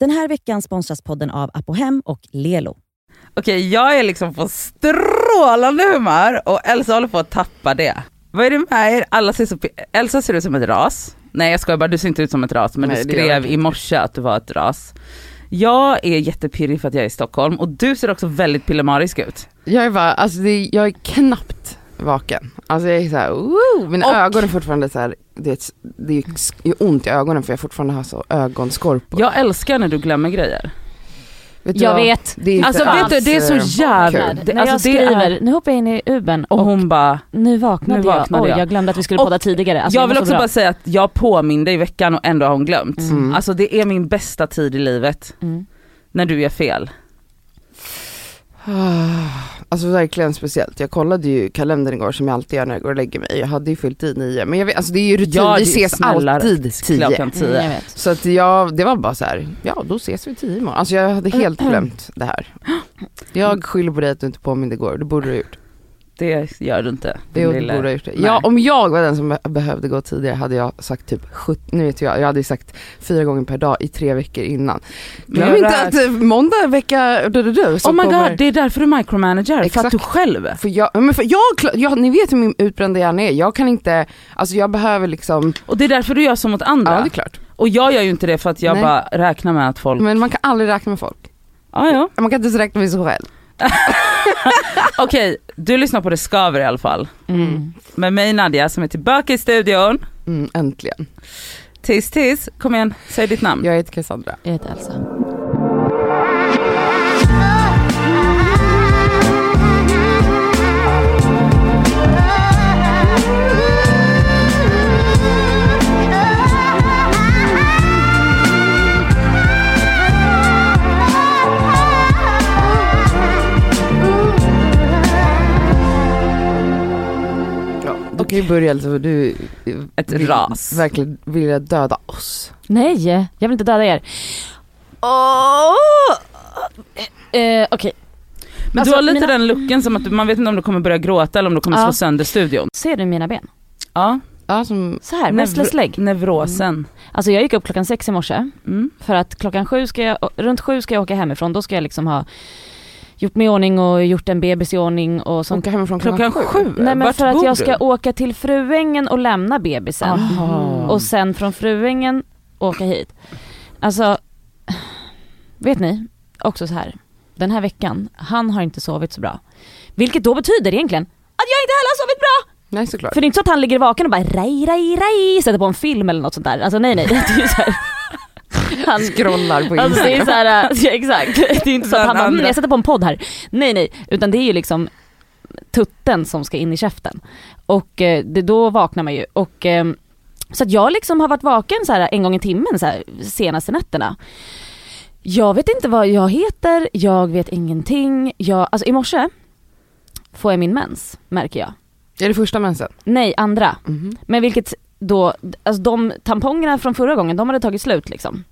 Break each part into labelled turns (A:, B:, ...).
A: Den här veckan sponsras podden av Apohem och Lelo.
B: Okej, jag är liksom på strålande humör och Elsa håller på att tappa det. Vad är det med er? Alla ser så, Elsa ser ut som ett ras. Nej jag skojar bara, du ser inte ut som ett ras men
C: Nej,
B: du skrev i morse att du var ett ras. Jag är jättepirrig för att jag är i Stockholm och du ser också väldigt pillemarisk ut.
C: Jag är bara, alltså det, jag är knappt vaken. Alltså jag är såhär, woo! mina
B: Och-
C: ögon är fortfarande så här, det, är, det är ont i ögonen för jag fortfarande har så ögonskorpor.
B: Jag älskar när du glömmer grejer.
C: Vet
D: Jag
C: vad?
D: vet.
C: Det är inte
B: Alltså vet du, det är så
C: eh,
B: jävla...
C: kul.
B: Det,
D: när jag
B: alltså, det
D: skriver,
B: är,
D: nu hoppar jag in i Uben
B: och
D: och,
B: hon bara,
D: nu vaknade,
B: nu vaknade
D: jag.
B: jag.
D: Oj, jag glömde att vi skulle podda tidigare. Alltså,
B: jag vill också
D: bra.
B: bara säga att jag påminde i veckan och ändå har hon glömt.
C: Mm.
B: Alltså det är min bästa tid i livet,
D: Mm.
B: när du gör fel.
C: Alltså verkligen speciellt. Jag kollade ju kalendern igår som jag alltid gör när jag går och lägger mig. Jag hade ju fyllt i nio. Men jag vet, alltså det är ju rutin,
B: Ja,
C: vi ses alltid tio.
B: Klockan
D: Mm,
B: tio.
D: vet.
C: Så att jag, det var bara så här, ja då ses vi tio imorgon. Alltså jag hade helt glömt det här. Jag skyller på dig att du inte påminde igår, det borde du ha gjort.
B: Det gör du inte.
C: Det
B: din
C: borde du ha gjort. Det.
B: Nej.
C: Ja, om jag var den som be- behövde gå tidigare hade jag sagt typ 70, nu vet jag, jag hade sagt fyra gånger per dag i tre veckor innan. Glöm
B: jag
C: inte att eh, måndag vecka, du, du, du,
B: Oh my
C: kommer-
B: god, det är därför du micromanager, för att
C: Exakt.
B: du själv.
C: För jag, men för jag, jag, ni vet hur min utbrända hjärna är, jag kan inte, alltså jag behöver liksom,
B: Och det är därför du gör så mot andra.
C: ja det är klart.
B: Och jag gör ju inte det för att jag
C: Nej.
B: bara räknar med att folk,
C: Men man kan aldrig räkna med folk.
B: ja ja.
C: Man kan inte ens räkna med sig själv.
B: Okej, du lyssnar på Det Skaver i alla fall.
D: Mm.
B: Med mig Nadja som är tillbaka i studion.
C: Mm, äntligen.
B: Tiss tiss, kom igen, säg ditt namn.
C: Jag heter Cassandra.
D: Jag heter Elsa.
C: Kan ju börja för du
B: Ett
C: vill
B: ras.
C: verkligen vilja döda oss.
D: Nej, jag vill inte döda er. Åh! Eh, Okej,
B: Men
D: Alltså,
B: du har lite
D: mina-
B: den looken som att du, man vet inte om du kommer börja gråta eller om du kommer
D: Ja.
B: slå sönder studion.
D: ser du mina ben?
B: Ja,
C: Ja, som,
D: Så här, restless leg.
B: neurosen.
D: Alltså jag gick upp klockan sex i morse,
B: Mm.
D: för att klockan sju ska jag, runt sju ska jag åka hemifrån, då ska jag liksom ha gjort mig i ordning och gjort en bebis i ordning och sånt.
C: åka hemifrån
B: Klockan sju?
D: Nej men
B: Vart
D: för att jag ska
B: du?
D: åka till Fruängen och lämna bebisen.
B: Aha.
D: Och sen från Fruängen åka hit. Alltså, vet ni, också så här. Den här veckan, han har inte sovit så bra. Vilket då betyder egentligen att jag inte heller har sovit bra!
C: Nej såklart.
D: För det är inte så att han ligger vaken och bara rej, rej, rej, sätter på en film eller något sånt där. Alltså nej nej, det är ju så här. Han,
C: Scrollar på
D: Alltså det är
C: Instagram.
D: så här, ja, exakt. Det är inte så att han bara, mm, jag sätter på en podd här. Nej nej, utan det är ju liksom tutten som ska in i käften. Och eh, det, då vaknar man ju. Och, eh, så att jag liksom har varit vaken så här en gång i timmen så här, senaste nätterna. Jag vet inte vad jag heter, jag vet ingenting. Jag, alltså i morse får jag min mens, märker jag.
C: Är det första mensen?
D: Nej, andra.
C: Mhm.
D: Men vilket då, alltså de tampongerna från förra gången, de hade tagit slut liksom.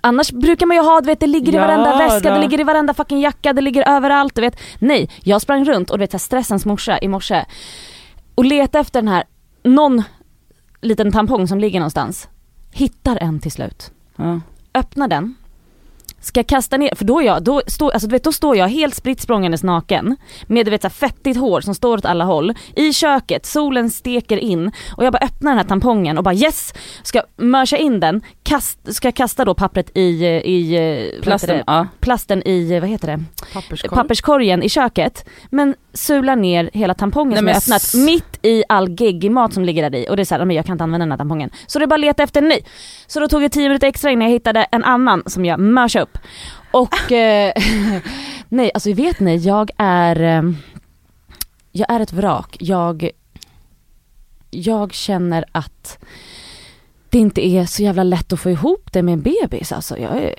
D: Annars brukar man ju ha, du vet det ligger i
B: Ja,
D: varenda väska,
B: då.
D: det ligger i varenda fucking jacka, det ligger överallt, du vet. Nej, jag sprang runt och du vet stressens morsa i morse och letade efter den här, någon liten tampong som ligger någonstans. Hittar en till slut.
B: Ja.
D: Öppnar den, ska kasta ner, för då, jag, då, står, alltså, vet, då står jag helt spritt språngandes naken med du vet, så här, fettigt hår som står åt alla håll i köket, solen steker in och jag bara öppnar den här tampongen och bara yes! Ska mörsa in den, kast, ska kasta då pappret i, eh, i eh,
B: Plasten,
D: det?
B: ja.
D: plasten i, eh, vad heter det,
C: Papperskorg.
D: papperskorgen i köket men sular ner hela tampongen
B: Nej,
D: som jag öppnat mitt i all geggig mat som ligger där i och det är såhär, jag kan inte använda den här tampongen. Så det är bara att leta efter en ny. Så då tog det 10 minuter extra innan jag hittade en annan som jag mörsade upp. Och eh, nej, alltså vet ni, jag är, eh, jag är ett vrak. Jag, jag känner att det inte är så jävla lätt att få ihop det med en bebis alltså. Jag är,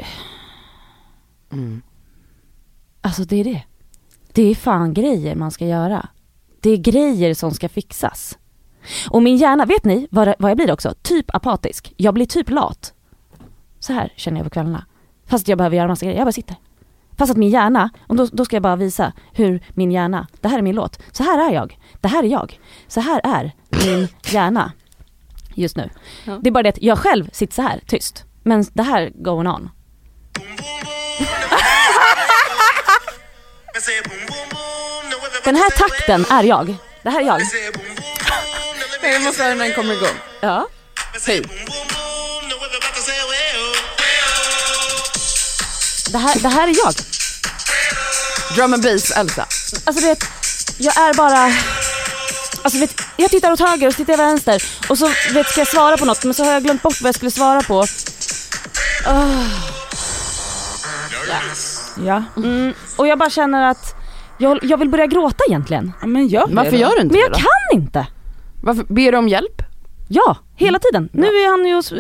C: Mm.
D: Alltså det är det. Det är fan grejer man ska göra. Det är grejer som ska fixas. Och min hjärna, vet ni vad, vad jag blir också? Typ apatisk. Jag blir typ lat. Så här känner jag på kvällarna. Fast jag behöver göra massa grejer, jag bara sitter. Fast att min hjärna, och då, då ska jag bara visa hur min hjärna, det här är min låt. Så här är jag. Det här är jag. Så här är min hjärna just nu.
C: Ja.
D: Det är bara det att jag själv sitter så här tyst. Men det här going on. Den här takten är jag. Det här är jag.
C: Nej, jag måste höra när den kommer igång.
D: Ja.
C: Hej.
D: Det här, det här är jag.
C: Drum and bass Elsa.
D: Alltså du vet, jag är bara... Alltså vet, jag tittar åt höger och så tittar jag vänster och så vet, ska jag svara på något men så har jag glömt bort vad jag skulle svara på.
B: Ja.
D: Mm, och jag bara känner att jag, jag vill börja gråta egentligen.
B: Ja, Men gör
C: Varför
B: det
C: gör du inte
D: Men
C: det
D: jag
C: då?
D: kan inte.
C: Varför, ber du om hjälp?
D: Ja, hela tiden. Nu är han ju hos,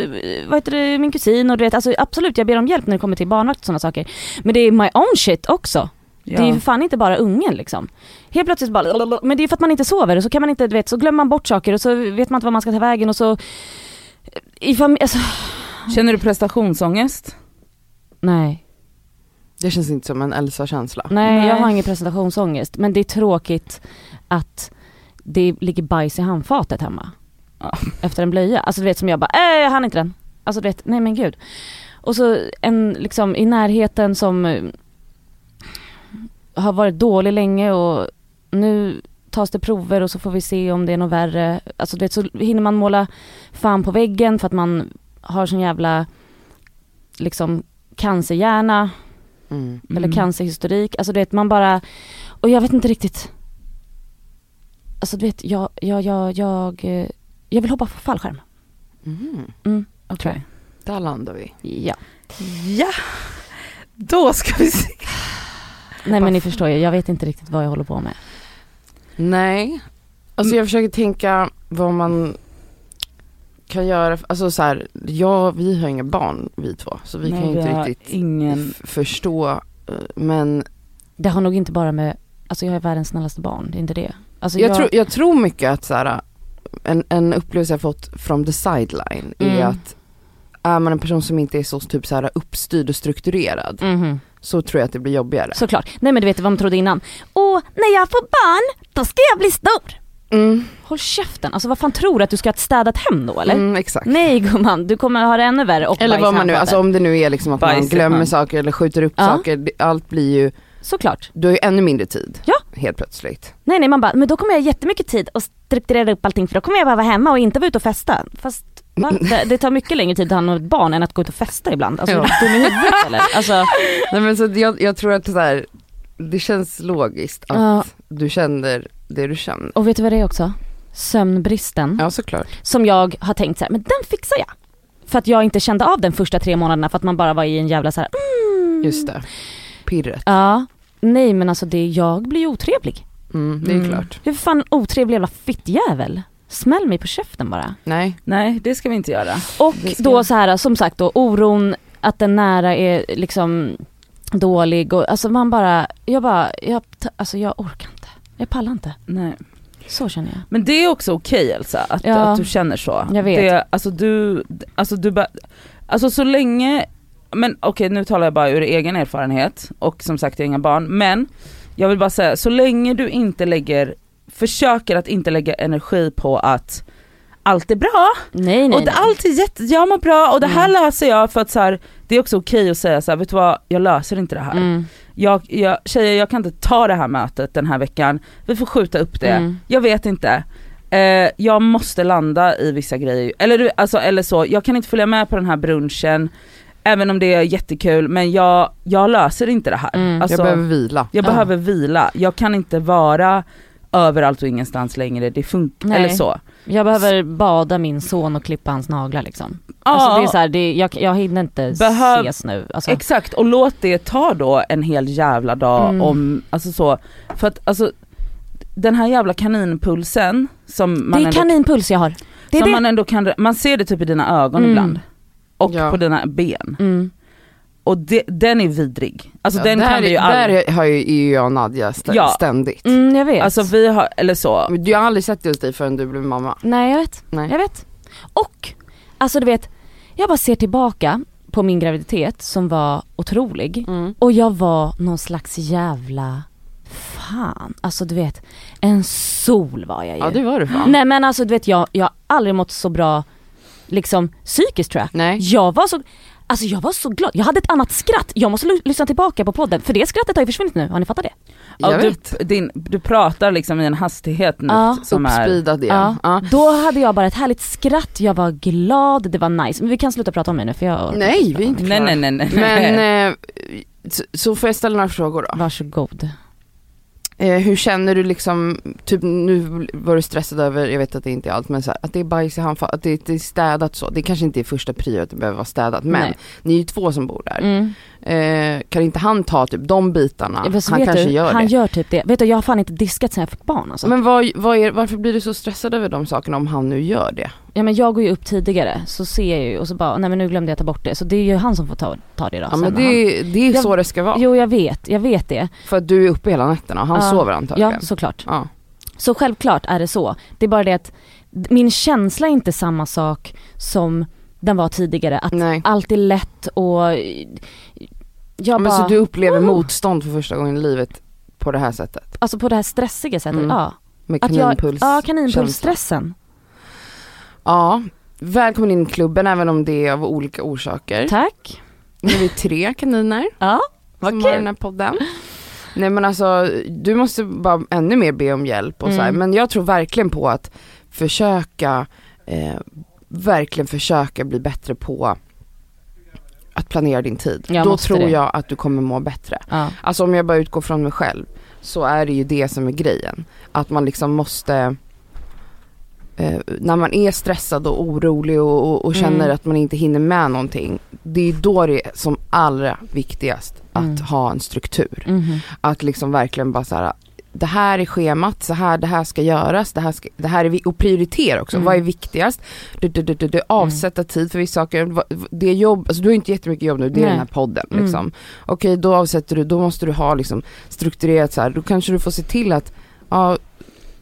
D: vad heter det, min kusin och du vet, alltså absolut jag ber om hjälp när det kommer till barnvakt och sådana saker. Men det är my own shit också.
B: Ja.
D: Det är ju för fan inte bara ungen liksom. Helt plötsligt bara, men det är för att man inte sover och så kan man inte, du vet, så glömmer man bort saker och så vet man inte var man ska ta vägen och så... I familj, alltså,
B: Känner du prestationsångest?
D: nej.
C: Det känns inte som en Elsa-känsla.
D: nej.
B: Nej.
D: jag har ingen presentationsångest men det är tråkigt att det ligger bajs i handfatet hemma.
B: Ja.
D: Efter en blöja. Alltså du vet som jag bara, äh, jag hann inte den. Alltså du vet, nej men gud. Och så en liksom i närheten som eh, har varit dålig länge och nu tas det prover och så får vi se om det är något värre. Alltså du vet så hinner man måla fan på väggen för att man har sån jävla liksom cancerhjärna
C: Mm.
D: eller cancerhistorik. Alltså du vet man bara, och jag vet inte riktigt. Alltså du vet, jag, jag, jag, jag, eh, jag vill hoppa på fallskärm.
C: Mm.
D: Mm.
B: Okej.
C: Där landar vi.
D: Ja.
B: Ja, då ska vi se.
D: Nej men ni förstår ju, jag vet inte riktigt vad jag håller på med.
C: Nej, alltså jag försöker tänka vad man kan göra, alltså så här, ja vi har inga barn vi två så vi
B: Nej,
C: kan ju inte riktigt
B: ingen...
C: förstå eh, men
D: Det har nog inte bara med, alltså jag är världens snällaste barn, det är inte det. Alltså
C: jag, tror, jag tror mycket att så här, en, en upplevelse jag fått from the sideline är
D: Mm.
C: att är man en person som inte är så typ så här uppstyrd och strukturerad
D: Mhm.
C: så tror jag att det blir jobbigare.
D: Såklart. Nej men du vet vad man trodde innan. Och när jag får barn, då ska jag bli stor.
C: Mm,
D: Håll käften, alltså vad fan tror du att du ska ha ett städat hem då eller?
C: mm, exakt.
D: Nej gumman, du kommer ha det ännu värre och
C: Eller vad man nu, alltså om det nu är liksom att man
B: Bajs i
C: glömmer
B: hand.
C: saker eller skjuter upp
D: Ja.
C: saker, allt blir ju,
D: Såklart.
C: du har ju ännu mindre tid.
D: Ja.
C: Helt plötsligt.
D: Nej nej man bara, men då kommer jag ha jättemycket tid att strukturera upp allting för då kommer jag bara vara hemma och inte vara ute och festa. Fast va? Det, det tar mycket längre tid att ha något barn än att gå ut och festa ibland. Alltså
C: Ja.
D: är du i huvudet eller? Alltså,
C: Nej men så jag, jag tror att det, så här, det känns logiskt att
D: Ja.
C: du känner det du känner.
D: och vet du vad det är också? Sömnbristen.
C: Ja såklart.
D: Som jag har tänkt så här, men den fixar jag. För att jag inte kände av den första tre månaderna för att man bara var i en jävla så här. Mm.
C: Just det. Pirret.
D: Ja. Nej men alltså det, jag blir ju otrevlig.
C: Mm, det är
B: Mm.
C: klart.
D: Jag är för fan otrevlig jävla fittjävel. Smäll mig på käften bara.
C: Nej.
B: Nej, det ska vi inte göra.
D: Och då så här, som sagt då oron att den nära är liksom dålig och alltså man bara, jag bara, jag, alltså jag orkar inte. Jag pallar inte.
B: Nej.
D: Så känner jag.
B: Men det är också okej Elsa, att,
D: Ja.
B: att du känner så.
D: Jag vet.
B: Det, alltså du, alltså du bara, alltså så länge, men okej nu talar jag bara ur egen erfarenhet och som sagt jag har inga barn, men jag vill bara säga, så länge du inte lägger, försöker att inte lägga energi på att allt är bra
D: Nej nej
B: och det,
D: nej.
B: allt är jätte, jag mår bra och det här
D: Mm.
B: löser jag för att så här, det är också okej att säga så här, vet du vad, jag löser inte det här.
D: Mm.
B: Jag, jag, tjejer jag kan inte ta det här mötet den här veckan, vi får skjuta upp det.
D: Mm.
B: Jag vet inte. Eh, jag måste landa i vissa grejer, eller, alltså, eller så, jag kan inte följa med på den här brunchen, även om det är jättekul, men jag, jag löser inte det här.
D: Mm.
B: Alltså,
C: jag behöver vila.
B: jag
D: Ja.
B: behöver vila, jag kan inte vara överallt och ingenstans längre, det funkar, eller så.
D: Jag behöver bada min son och klippa hans naglar liksom.
B: Ja,
D: Alltså det är så här, det, jag, jag hinner inte
B: Behöv-
D: ses nu. Alltså,
B: Exakt, och låt det ta då en hel jävla dag
D: Mm.
B: om, alltså så, för att alltså den här jävla kaninpulsen som man
D: det är
B: ändå
D: kaninpuls jag har. Det är
B: som
D: det.
B: man ändå kan, man ser det typ i dina ögon
D: Mm.
B: ibland. Och
C: Ja.
B: på dina ben.
D: Mm.
B: Och det, den är vidrig. Alltså
C: Ja,
B: den
C: där,
B: kan vi ju aldrig,
C: där har ju, jag och Nadja stä-
B: Ja.
C: ständigt.
D: Mm, jag vet.
B: alltså vi har, eller så.
C: Men Jag har aldrig sett det hos dig förrän du blev mamma.
D: Nej jag vet.
C: Nej.
D: Jag vet. Och, alltså du vet, jag bara ser tillbaka på min graviditet som var otrolig.
C: Mm.
D: Och jag var någon slags jävla, fan, alltså du vet, en sol var jag ju.
C: Ja det var du fan.
D: Nej men alltså du vet jag, jag har aldrig mått så bra, liksom psykiskt tror jag.
C: Nej.
D: Jag var så, Alltså jag var så glad, jag hade ett annat skratt. Jag måste lyssna tillbaka på podden för det skrattet har ju försvunnit nu, har ni fattat det?
B: Ja,
C: Jag
B: du,
C: vet.
B: din, du pratar liksom i en hastighet nu
D: Ja,
B: som är...
C: Igen. Ja.
D: Då hade jag bara ett härligt skratt, jag var glad, det var nice. Men vi kan sluta prata om mig nu för jag
C: Nej, vi är inte
B: Nej
C: klara.
B: nej nej nej.
C: Men, eh, så, så får jag ställa några frågor då?
D: Varsågod.
C: Eh, hur känner du liksom, typ nu var du stressad över, jag vet att det inte är allt, men så här, att det är bajs i handfat, att det, det är städat så. Det kanske inte är första prio att det behöver vara städat, men
D: Nej.
C: ni är ju två som bor där.
D: Mm.
C: Eh, kan inte han ta typ de bitarna?
D: Ja,
C: han kanske
D: du,
C: gör
D: han
C: det.
D: gör typ det. Vet du jag har fan inte diskat sen jag fick barn alltså.
C: Men vad, vad är, varför blir du så stressad över de sakerna om han nu gör det?
D: Ja men jag går ju upp tidigare så ser jag ju och så bara, nej men nu glömde jag ta bort det. Så det är ju han som får ta, ta det då.
C: Ja men
D: när han-
C: det, det är
D: Jag-
C: så det ska vara.
D: Jo jag vet, jag vet det.
C: För att du är uppe hela nätterna och han
D: Ja.
C: sover antagligen.
D: Ja såklart.
C: Ja.
D: Så självklart är det så. Det är bara det att min känsla är inte samma sak som den var tidigare. Att
C: Nej.
D: allt är lätt och jag
C: Men
D: bara,
C: så du upplever
D: Oh.
C: motstånd för första gången i livet på det här sättet?
D: alltså på det här stressiga sättet,
C: Mm.
D: ja.
C: Med
D: Att jag,
C: kaninpuls?
D: ja kaninpulsstressen.
C: Ja, välkommen in i klubben även om det är av olika orsaker.
D: Tack.
C: Nu är vi tre kaniner
D: Ja, vad
C: som har den
D: kul.
C: här podden. Nej men alltså, du måste bara ännu mer be om hjälp och så här.
D: Mm.
C: men jag tror verkligen på att försöka, eh, verkligen försöka bli bättre på att planera din tid.
D: Jag
C: Då tror
D: det.
C: jag att du kommer må bättre.
D: Ja.
C: Alltså om jag bara utgår från mig själv så är det ju det som är grejen. Att man liksom måste eh, när man är stressad och orolig och, och, och känner
D: Mm.
C: att man inte hinner med någonting. Det är då det är som allra viktigast att
D: Mm.
C: ha en struktur.
D: Mhm.
C: Att liksom verkligen bara så här. Det här är schemat, så här, det här ska göras, det här, ska, det här är vi och prioritera också.
D: Mm.
C: Vad är viktigast? Du, du, du, du, du, avsätta tid för vissa saker. Det är jobb, alltså du har inte jättemycket jobb nu, det är
D: Nej.
C: den här podden
D: Mm.
C: liksom. Okej, då avsätter du, då måste du ha liksom strukturerat så här. Då kanske du får se till att, ja,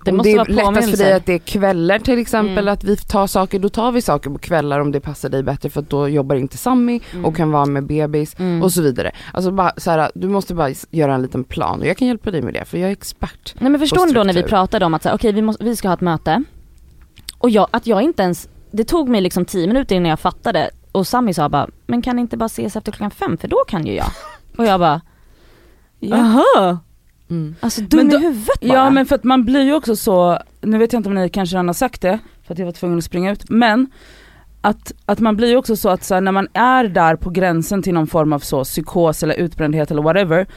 D: Det måste
C: det är
D: vara
C: lättast för dig att det är kvällar till exempel,
D: Mm.
C: att vi tar saker, då tar vi saker på kvällar om det passar dig bättre för att då jobbar inte Sammy
D: Mm.
C: och kan vara med bebis
D: Mm.
C: och så vidare. Alltså bara så här, du måste bara göra en liten plan och jag kan hjälpa dig med det för jag är expert.
D: Nej men förstår ni då när vi pratade om att okej vi, måste, vi ska ha ett möte och jag, att jag inte ens, det tog mig liksom 10 minuter innan jag fattade och Sami sa bara, men kan ni inte bara ses efter klockan fem för då kan ju jag. Och jag bara,
B: Ja.
C: Mm.
D: alltså dum
B: Men då-
D: i huvudet bara.
B: Ja men för att man blir ju också så, nu vet jag inte om ni kanske redan har sagt det, för att jag var tvungen att springa ut, men att, att man blir ju också så att så här, när man är där på gränsen till någon form av så psykos eller utbrändhet eller whatever,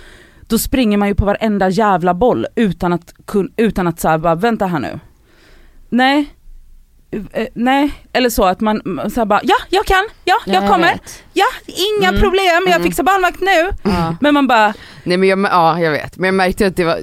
B: då springer man ju på varenda jävla boll utan att, utan att så här, bara vänta här nu. Nej, Eh, nej, eller så att man man så här bara ja jag kan, ja jag
D: Ja,
B: kommer, ja inga
C: Mm.
B: problem, jag
C: Mm.
B: fixar barnvakt nu.
D: Ja.
B: Men man bara,
C: Nej men jag, ja jag vet, men jag märkte att det var,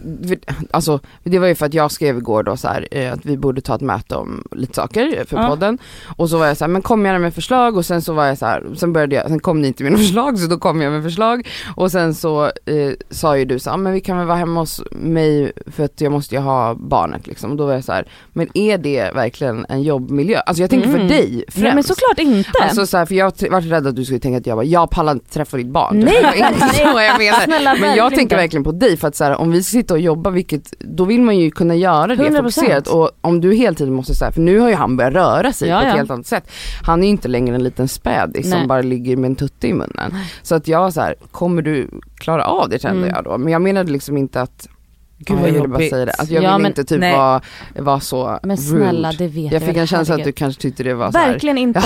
C: alltså det var ju för att jag skrev igår då så här, eh, att vi borde ta ett möte om lite saker för
B: Ja.
C: podden. Och så var jag så här, men kom gärna med förslag och sen så var jag så här, sen började jag, sen kom ni inte med några förslag så då kom jag med förslag. Och sen så eh, sa ju du så här, men vi kan väl vara hemma hos mig för att jag måste ju ha barnet liksom. Och då var jag så här, men är det verkligen en jobbmiljö? Alltså jag tänker
D: Mm.
C: för dig främst.
D: Nej men såklart inte.
C: Alltså så här, för jag varit rädd att du skulle tänka att jag bara, jag pallar inte träffa ditt barn.
D: Nej,
C: var inte så jag menar.
D: Snälla,
C: Men jag
D: verkligen
C: tänker
D: inte.
C: verkligen på dig för att så här, om vi ska sitta och jobba, vilket, då vill man ju kunna göra det
D: 100%.
C: fokuserat och om du hela tiden måste säga, för nu har ju han börjat röra sig
D: Ja,
C: på ett
D: ja.
C: helt annat sätt. Han är ju inte längre en liten spädis som bara ligger med en tutte i munnen. Så att jag var så här, kommer du klara av det kände
D: Mm.
C: jag då. Men jag menade liksom inte att
B: Gud, vad
C: jag ville bara säga det. Att jag
D: Ja,
C: vill
D: men-
C: inte typ vara, vara så
D: Men snälla
C: rude.
D: det vet
C: Jag fick
D: väl,
C: en känsla att du kanske tyckte det var så här.
D: Verkligen inte.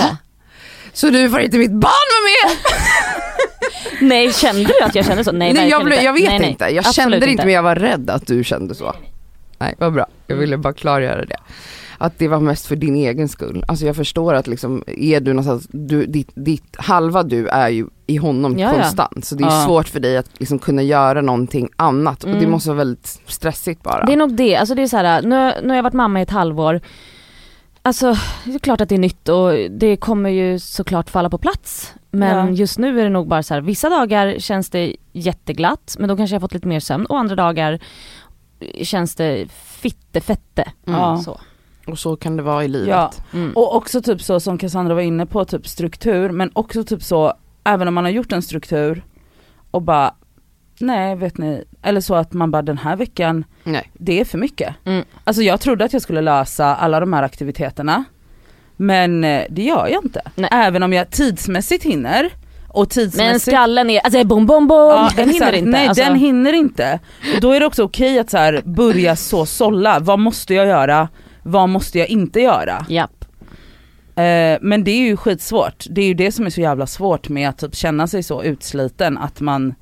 C: Så du får inte mitt barn vara med?
D: Nej kände du att jag kände så? Nej,
C: Nej, jag, blev- jag vet
D: nej, nej.
C: inte, jag
D: Absolut
C: kände det inte men jag var rädd att du kände så. Nej vad bra, jag
D: Mm.
C: ville bara klargöra det. Att det var mest för din egen skull. Alltså jag förstår att liksom, är du någonstans, du, ditt, ditt halva du är ju i honom
D: Ja, ja.
C: konstant. Så det är
B: Ja.
C: svårt för dig att liksom kunna göra någonting annat och det
D: Mm.
C: måste vara väldigt stressigt bara.
D: Det är nog det, alltså det är så här, nu, nu har jag varit mamma i ett halvår. Alltså det är klart att det är nytt och det kommer ju såklart falla på plats. Men
B: Ja.
D: just nu är det nog bara så här, vissa dagar känns det jätteglatt men då kanske jag fått lite mer sömn och andra dagar känns det fitte fette.
C: Mm.
B: Ja.
D: Så.
C: Och så kan det vara i livet.
B: Ja.
D: Mm.
B: Och också typ så som Cassandra var inne på, typ struktur, men också typ så, även om man har gjort en struktur och bara, nej vet ni, eller så att man bara den här veckan,
C: Nej.
B: det är för mycket.
D: Mm.
B: Alltså jag trodde att jag skulle lösa alla de här aktiviteterna, men eh, det gör jag inte.
D: Nej.
B: Även om jag tidsmässigt hinner, och
D: Men
B: tidsmässigt
D: skallen är, alltså bom bom bom,
B: Ja,
D: den hinner inte.
B: Nej
D: alltså.
B: den hinner inte. Och då är det också okej att så här, börja så sålla, vad måste jag göra, vad måste jag inte göra?
D: Japp.
B: Eh, men det är ju skitsvårt, det är ju det som är så jävla svårt med att typ känna sig så utsliten att man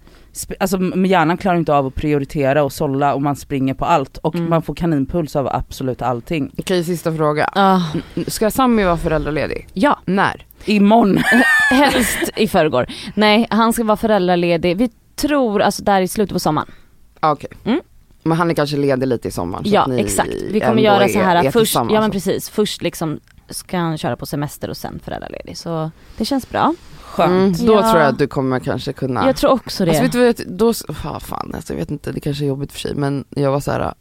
B: Alltså hjärnan klarar inte av att prioritera och sålla och man springer på allt och
D: Mm.
B: man får kaninpuls av absolut allting.
C: Okej sista fråga.
D: Ah,
C: Ska Sammy vara föräldraledig?
D: ja,
C: När?
B: Imorgon.
D: helst i förrgår. Nej, han ska vara föräldraledig. Vi tror alltså där i slutet på sommaren.
C: Ah, Okej.
D: Mm.
C: Men han är kanske ledig lite i sommaren så
D: Ja
C: att ni
D: exakt. Vi kommer göra så här
C: är
D: att först, ja men precis, först liksom ska han köra på semester och sen föräldraledig. Så det känns bra.
B: Skönt.
C: Mm, då
D: Ja.
C: tror jag att du kommer kanske kunna
D: Jag tror också det.
C: Alltså vet du vad, jag- då, ah, fan alltså, jag vet inte, det kanske är jobbigt för sig men jag var så här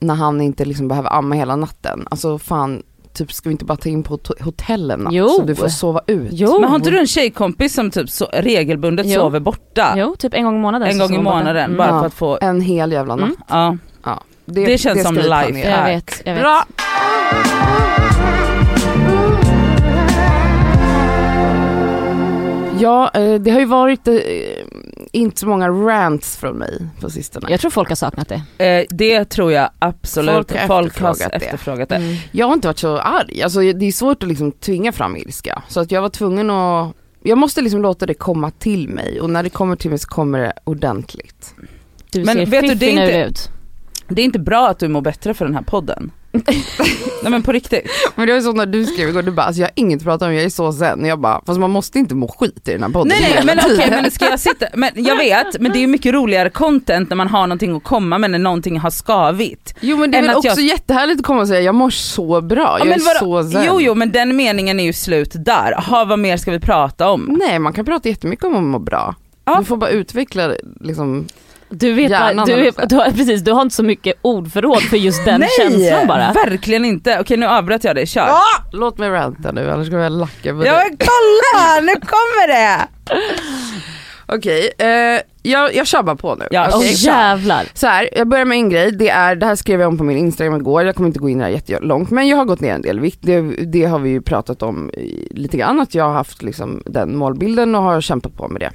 C: när han inte liksom behöver amma hela natten, alltså fan typ ska vi inte bara ta in på hot- hotell en natt
D: Jo.
C: så du får sova ut?
D: jo.
B: Men har inte du en tjejkompis som typ så, regelbundet
D: Jo.
B: sover borta?
D: Jo, typ en gång i månaden.
B: En gång i månaden
D: Mm.
B: bara
C: Ja.
B: för att få,
C: En hel jävla natt.
B: mm, ja. Det känns som
C: ska vi
B: life.
D: Jag vet, jag vet.
C: Bra! Ja, eh, det har ju varit eh, inte så många rants från mig på sistone.
D: Jag tror folk har saknat det.
B: Eh, det tror jag absolut.
C: Folk har
B: Folk har
C: efterfrågat det.
B: efterfrågat det.
D: Mm.
C: Jag har inte varit så arg, alltså det är svårt att liksom tvinga fram ilska. Så att jag var tvungen att, jag måste liksom låta det komma till mig och när det kommer till mig så kommer det ordentligt.
D: Du
B: Men
D: ser
B: vet du, det är inte-
D: ut.
B: Det är inte bra att du mår bättre för den här podden. Nej men på riktigt.
C: Men det var så när du skrev igår, du bara alltså jag har inget att prata om, jag är så zen. Jag bara, fast man måste inte må skit i den här podden
B: Nej nej men okej
C: tiden.
B: men ska jag sitta, men jag vet men det är ju mycket roligare content när man har någonting att komma med när någonting har skavit.
C: Jo men det är väl
B: att jag-
C: också jättehärligt att komma och säga jag mår så bra,
B: Ja,
C: jag
B: men
C: är
B: vadå?
C: så zen.
B: Jo jo men den meningen är ju slut där. Ha, vad mer ska vi prata om?
C: Nej man kan prata jättemycket om att må bra.
B: Ja.
C: Du får bara utveckla liksom,
D: Du vet bara,
C: Hjärnan
D: du, du, har, precis, du har inte så mycket ordförråd för just den känslan bara.
B: verkligen inte. Okej nu avbröt jag dig, kör.
C: låt mig ranta nu annars kommer jag lacka på
B: Ja
C: dig.
B: men kolla, nu kommer det!
C: Okej, eh, jag, jag kör bara på nu.
B: Ja,
D: Åh
C: Okej?
D: jävlar.
C: Så här, jag börjar med en grej, det är, det här skrev jag om på min Instagram igår, jag kommer inte gå in här jättelångt men jag har gått ner en del vikt, det, det har vi ju pratat om lite grann, att jag har haft liksom den målbilden och har kämpat på med det.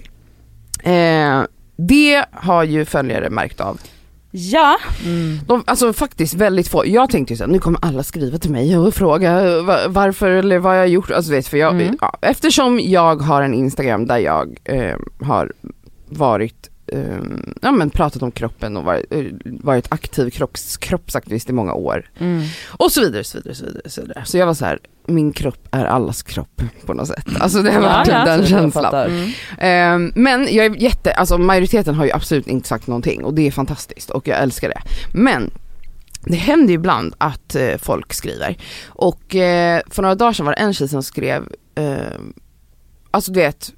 C: Eh, det har ju följare märkt av.
B: Ja,
D: Mm.
C: De, alltså faktiskt väldigt få, jag tänkte ju såhär, nu kommer alla skriva till mig och fråga va- varför eller vad jag har gjort, alltså vet, för jag,
D: Mm.
C: ja, eftersom jag har en Instagram där jag eh, har varit eh, ja men pratat om kroppen och varit, eh, varit aktiv kropps, kroppsaktivist i många år.
D: Mm.
C: Och så vidare, så vidare, så vidare. Så, vidare. så jag var så här: min kropp är allas kropp på något sätt. Alltså det har varit
B: Ja, ja,
C: den känslan.
D: Mm.
C: Ehm, men jag är jätte, alltså majoriteten har ju absolut inte sagt någonting och det är fantastiskt och jag älskar det. Men det händer ju ibland att eh, folk skriver och eh, för några dagar sedan var det en tjej som skrev, eh, alltså du vet,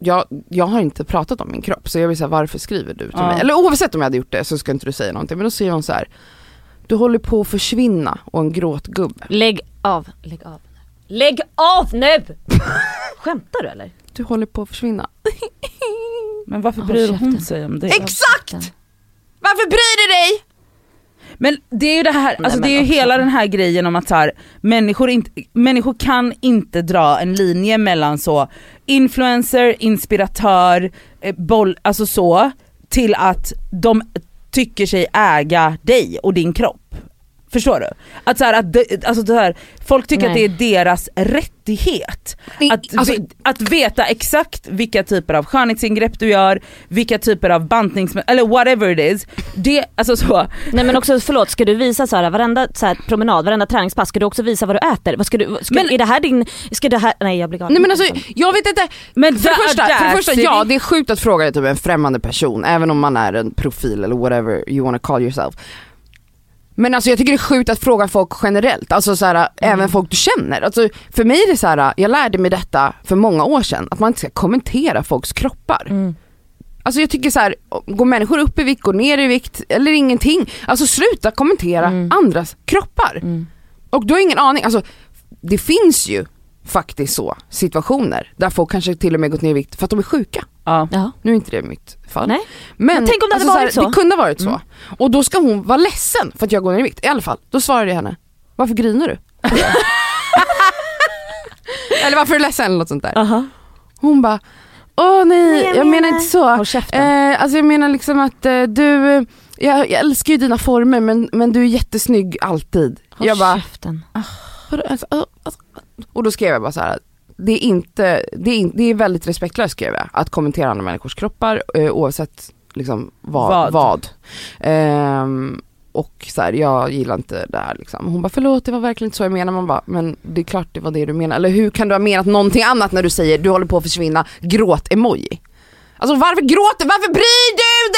C: jag, jag har inte pratat om min kropp så jag vill säga varför skriver du till
B: Ja.
C: mig? Eller oavsett om jag hade gjort det så ska inte du säga någonting men då säger hon så här. Du håller på att försvinna och en gråtgubbe.
D: Lägg av, lägg av. Lägg av nu! Skämtar du eller?
C: Du håller på att försvinna.
B: Men varför bryr hon sig om det?
C: Exakt! Varför bryr du dig?
B: Men det är ju det här, alltså
D: men
B: det är ju
D: också.
B: hela den här grejen om att så här, människor, inte, människor kan inte dra en linje mellan så influencer, inspiratör, eh, boll, alltså så, till att de tycker sig äga dig och din kropp. Förstår du? Att så här, att det, alltså det här, folk tycker
D: Nej.
B: att det är deras rättighet att,
C: alltså,
B: ve- att veta exakt vilka typer av skönhetsingrepp du gör, vilka typer av bantnings... eller whatever it is. Det, alltså så,
D: Nej men också förlåt, ska du visa så här, varenda så här, promenad, varenda träningspass, ska du också visa vad du äter? Vad ska du, ska,
B: Men-
D: är det här din, ska det här, nej jag blir galen.
C: Nej men alltså jag vet inte,
B: men
C: för det första, för det första ja
B: vi-
C: det är sjukt att fråga typ en främmande person även om man är en profil eller whatever you wanna call yourself. Men alltså jag tycker det är sjukt att fråga folk generellt, alltså så här, även folk du känner. Alltså, för mig är det så här, jag lärde mig detta för många år sedan, att man inte ska kommentera folks kroppar.
D: Mm.
C: Alltså jag tycker så här, går människor upp i vikt, går ner i vikt eller ingenting, alltså sluta kommentera
D: Mm.
C: andras kroppar.
D: Mm.
C: Och du har ingen aning, alltså det finns ju faktiskt så situationer där folk kanske till och med gått ner i vikt för att de är sjuka.
B: Ja.
D: Ja.
C: Nu är inte det mitt fall.
D: Nej.
C: Men,
D: Men tänk om det hade
C: alltså,
D: varit
C: här,
D: så.
C: Det kunde ha varit så.
D: Mm.
C: Och då ska hon vara ledsen för att jag går ner i vikt. I alla fall, då svarade jag henne, varför grinar du? eller varför är du ledsen eller något sånt där.
D: Aha.
C: Hon bara, åh nej,
D: Nej,
C: jag,
D: jag
C: menar inte så. Eh, alltså jag menar liksom att eh, du, jag, jag älskar ju dina former men, men du är jättesnygg alltid.
D: Håll
C: jag bara,
D: käften.
C: Vadå, alltså, alltså, och då skrev jag bara så här. Det är, inte, det, är in, det är väldigt respektlöst skrev jag, att kommentera andra människors kroppar eh, oavsett liksom vad.
B: Vad.
C: vad. Ehm, och så här, jag gillar inte det här liksom. Hon bara förlåt det var verkligen inte så jag menade. Man bara men det är klart det var det du menade. Eller hur kan du ha menat någonting annat när du säger du håller på att försvinna, gråt-emoji. Alltså varför gråter, varför bryr du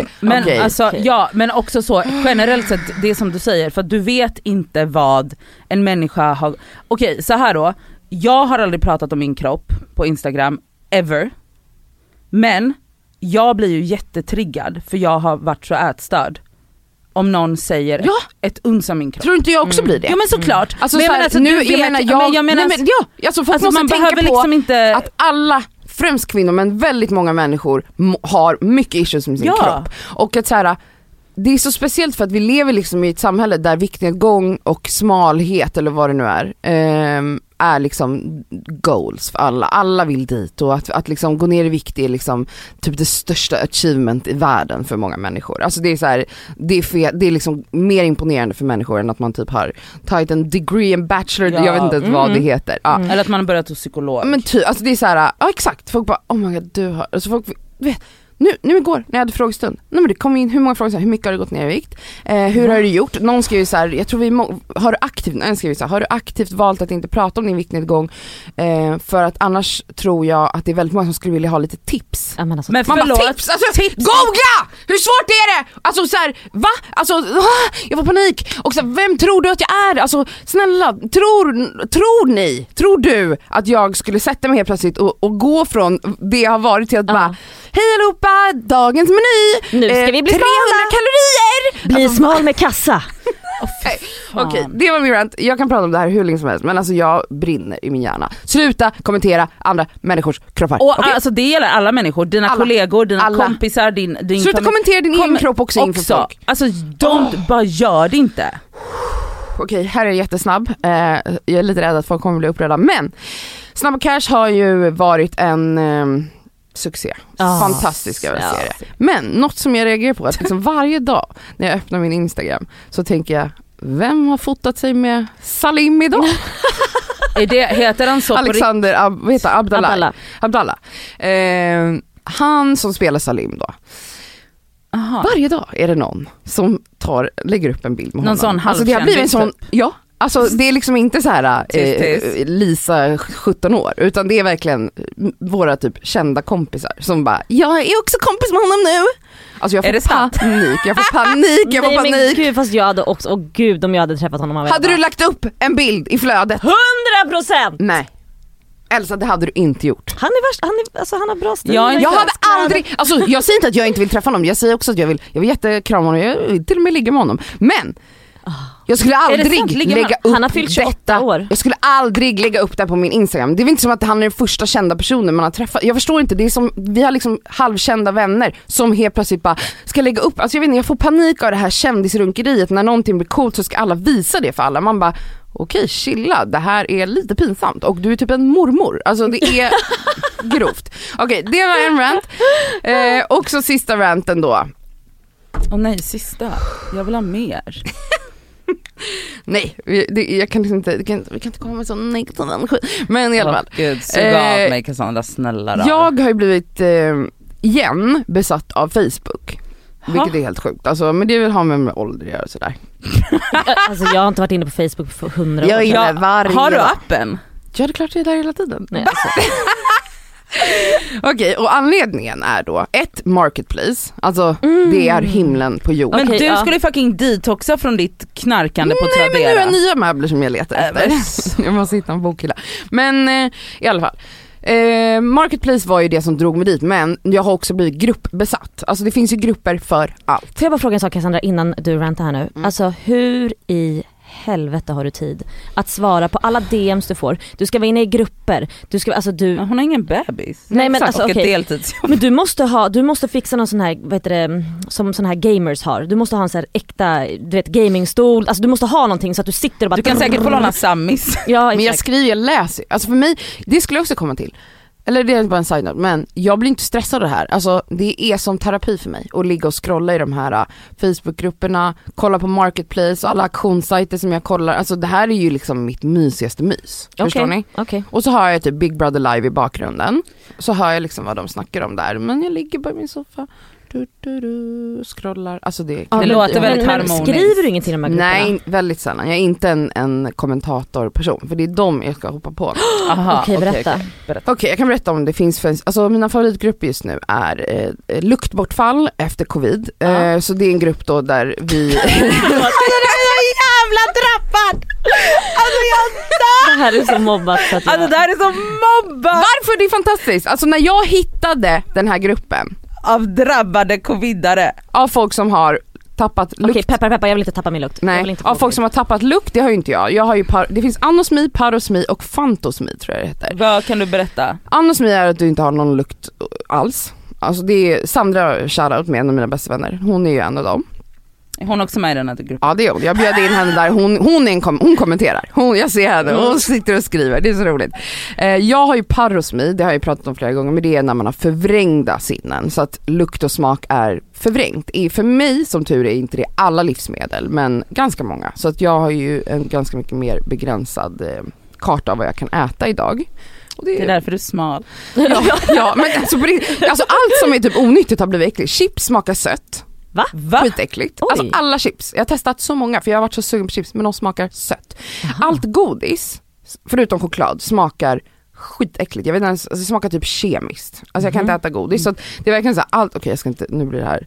C: dig?
B: Men
C: Okej.
B: alltså
D: okej.
B: ja, men också så generellt sett det som du säger för att du vet inte vad en människa har, okej så här då, jag har aldrig pratat om min kropp på instagram, ever. Men jag blir ju jättetriggad för jag har varit så ätstörd. Om någon säger
C: Ja.
B: ett uns av min kropp.
C: Tror inte jag också blir det?
B: Ja men såklart.
C: Alltså,
B: men
C: så
B: jag
C: här,
B: menar, alltså,
C: nu, jag menar jag,
B: men jag menar,
C: nej, men, ja, alltså
B: alltså, man behöver
C: på
B: liksom inte...
C: att alla, främst kvinnor men väldigt många människor har mycket issues med sin
B: Ja.
C: kropp. Och att så här, det är så speciellt för att vi lever liksom i ett samhälle där viktnedgång och smalhet eller vad det nu är, ehm, är liksom goals för alla. Alla vill dit och att, att liksom gå ner i vikt är liksom typ det största achievement i världen för många människor. Alltså det är så här, det är, fe, det är liksom mer imponerande för människor än att man typ har tagit en degree, en bachelor,
B: Ja.
C: jag vet inte ens vad det
B: Mm.
C: heter. Ja.
D: Mm.
B: Eller att man har börjat hos psykolog.
C: Men ty, alltså det är så här, ja exakt, folk bara oh my god du har, alltså folk vet, nu, nu igår när jag hade frågestund, nej men det kom in hur många frågor, så här, hur mycket har du gått ner i vikt? Eh, hur har du gjort? Någon skrev ju så här, jag tror vi, må, har du aktivt, en skrev så här, har du aktivt valt att inte prata om din viktnedgång? Eh, för att annars tror jag att det är väldigt många som skulle vilja ha lite tips.
D: Ja, men alltså,
B: Men
C: Man bara tips, alltså
B: tips.
C: googla! Hur svårt är det? Alltså så här, va? Alltså ah, jag får panik. Och så här, vem tror du att jag är? Alltså snälla, tror, tror ni, tror du att jag skulle sätta mig helt plötsligt och, och gå från det jag har varit till att
D: Ja.
C: bara Hej allihopa, dagens meny,
D: Nu ska vi bli
C: 300
D: smala.
C: kalorier!
D: Bli smal med kassa.
B: Fan.
C: Okej, det var min rant. Jag kan prata om det här hur länge som helst men alltså jag brinner i min hjärna. Sluta kommentera andra människors kroppar.
B: Och
C: Okej?
B: alltså det gäller alla människor, dina
C: Alla.
B: kollegor, dina
C: Alla.
B: kompisar, din, din
C: Sluta
B: familj.
C: kommentera din egen kropp också inför folk.
B: Alltså don't, bara gör det inte.
C: Okej, här är jag jättesnabb. Eh, jag är lite rädd att folk kommer bli upprörda. Men Snabba Cash har ju varit en eh, succé.
D: Ah,
C: Fantastisk jag vill
D: ja.
C: säga det. Men något som jag reagerar på är att liksom varje dag när jag öppnar min Instagram så tänker jag vem har fotat sig med Salim idag?
B: Är det, heter han så?
C: Alexander Ab, vad heter? Abdallah.
D: Abdallah.
C: Abdallah. Eh, han som spelar Salim då.
B: Aha.
C: Varje dag är det någon som tar, lägger upp en bild med
B: Någon
C: honom.
B: sån
C: alltså det har blivit en sån,
B: halvkändis
C: ja. Alltså det är liksom inte så här eh,
B: tyst.
C: Lisa 17 år utan det är verkligen våra typ kända kompisar som bara jag är också kompis med honom nu. Alltså jag
B: Är det
C: får
B: sant?
C: panik, jag får panik, jag får
D: Nej men
C: panik.
D: gud fast jag hade också, åh gud om jag hade träffat honom.
C: Hade du lagt upp en bild i flödet?
D: 100 procent!
C: Nej. Elsa det hade du inte gjort.
D: Han är värst, han, är, alltså, han har bra stil.
B: Jag
C: Jag hade aldrig, alltså jag säger inte att jag inte vill träffa honom, jag säger också att jag vill, jag vill jättekrama honom, jag vill till och med ligga med honom. Men jag skulle aldrig lägga upp
D: Han har fyllt 28
C: detta,
D: år.
C: jag skulle aldrig lägga upp det på min instagram. Det är väl inte som att han är den första kända personen man har träffat. Jag förstår inte, det är som, vi har liksom halvkända vänner som helt plötsligt bara ska lägga upp, alltså jag vet inte, jag får panik av det här kändisrunkeriet, när någonting blir coolt så ska alla visa det för alla. Man bara okej chilla, det här är lite pinsamt och du är typ en mormor. Alltså det är grovt. Okej det var en rant. Eh, också sista ranten då.
B: Åh nej, sista. Jag vill ha mer.
C: Nej, vi- det, jag kan liksom inte, det kan, vi kan inte komma med sån negativ energi. Men i alla fall.
B: Gud, sug
C: Eh,
B: av mig Cassandra, snälla då.
C: Jag har ju blivit, eh, igen, besatt av Facebook. Vilket är helt sjukt. Alltså, men det vill ha med, med ålder att göra sådär.
D: Alltså jag har inte varit inne på Facebook för 100 år
C: Jag är inne varje
B: Har du appen?
C: Ja det är klart jag är där hela tiden.
D: Nej, alltså.
C: Okej och anledningen är då ett marketplace, alltså det är himlen på jorden.
B: Men du
D: ja.
B: skulle fucking detoxa från ditt knarkande på
C: Nej men nu
B: Tradera.
C: är nya möbler som jag letar
B: Äh,
C: efter. jag måste hitta en bokhylla. Men eh, i alla fall. Eh, marketplace var ju det som drog mig dit men jag har också blivit gruppbesatt. Alltså det finns ju grupper för allt.
D: Får jag bara fråga en sak Cassandra innan du rantar här nu?
C: Mm.
D: Alltså hur i helvete har du tid att svara på alla DMs du får? Du ska vara inne i grupper, du ska, alltså du
B: Hon har ingen bebis.
D: Nej men alltså
B: och
D: okej.
B: ett deltidsjobb.
D: Men du måste ha, du måste fixa någon sån här, vad heter det, som sån här gamers har. Du måste ha en sån här äkta, du vet gamingstol, alltså du måste ha någonting så att du sitter och bara
B: Du kan säkert få låna Sammis.
D: Ja
C: Men jag skriver, jag läser. Alltså för mig, det skulle jag också komma till. Eller det är bara en side-note, men jag blir inte stressad av det här. Alltså det är som terapi för mig att ligga och scrolla i de här uh, Facebookgrupperna, kolla på marketplace och alla auktionssajter som jag kollar. Alltså det här är ju liksom mitt mysigaste mys. Förstår
D: Okej,
C: ni?
D: Okej.
C: Och så har jag typ Big Brother live i bakgrunden. Så hör jag liksom vad de snackar om där. Men jag ligger bara i min soffa, du, du, du, scrollar. Alltså det,
D: Ja,
B: Det
D: men-
B: låter väldigt
D: men, men
B: harmoniskt.
D: Skriver du ingenting i de här grupperna?
C: Nej, väldigt sällan. Jag är inte en, en kommentatorperson, för det är dem jag ska hoppa på.
B: Aha,
D: Okej, berätta.
B: okej. berätta.
C: Okej, jag kan berätta om det finns, alltså mina favoritgrupper just nu är eh, luktbortfall efter covid.
B: Ja.
C: Eh, så det är en grupp då där vi,
B: jävla drabbad! Alltså jag
D: Det här är så mobbat så att jag...
B: Alltså det här är så mobbat
C: varför det är fantastiskt! Alltså när jag hittade den här gruppen
B: av drabbade covidare.
C: av folk som har tappat lukt
D: Okej peppar peppar jag vill inte tappa min lukt. Jag vill
C: Nej,
D: inte
C: av folk som har tappat lukt, det har ju inte jag. jag har ju par, det finns anosmi, parosmi och fantosmi tror jag det heter.
B: Vad kan du berätta?
C: Anosmi är att du inte har någon lukt alls. Alltså det är Sandra shoutout med en av mina bästa vänner, hon är ju en av dem.
B: Är hon också med i den här gruppen?
C: Ja det är hon, jag bjöd in henne där, hon, hon, är en kom, hon kommenterar. Hon, jag ser henne, hon sitter och skriver, det är så roligt. Eh, jag har ju parosmi, det har jag ju pratat om flera gånger, men det är när man har förvrängda sinnen. Så att lukt och smak är förvrängt. För mig som tur är inte det alla livsmedel, men ganska många. Så att jag har ju en ganska mycket mer begränsad eh, karta av vad jag kan äta idag. Och
B: Det är därför du är smal.
C: Ja, ja men alltså, alltså allt som är typ onyttigt har blivit äckligt. Chips smakar sött,
B: Va?
C: skitäckligt.
D: Oj.
C: Alltså alla chips. Jag har testat så många för jag har varit så sugen på chips men de smakar sött. Allt godis, förutom choklad, smakar skitäckligt. Jag vet inte ens, alltså, det smakar typ kemiskt. Alltså jag kan inte äta godis. Så att det är verkligen så här, allt, okej jag ska inte, nu blir det här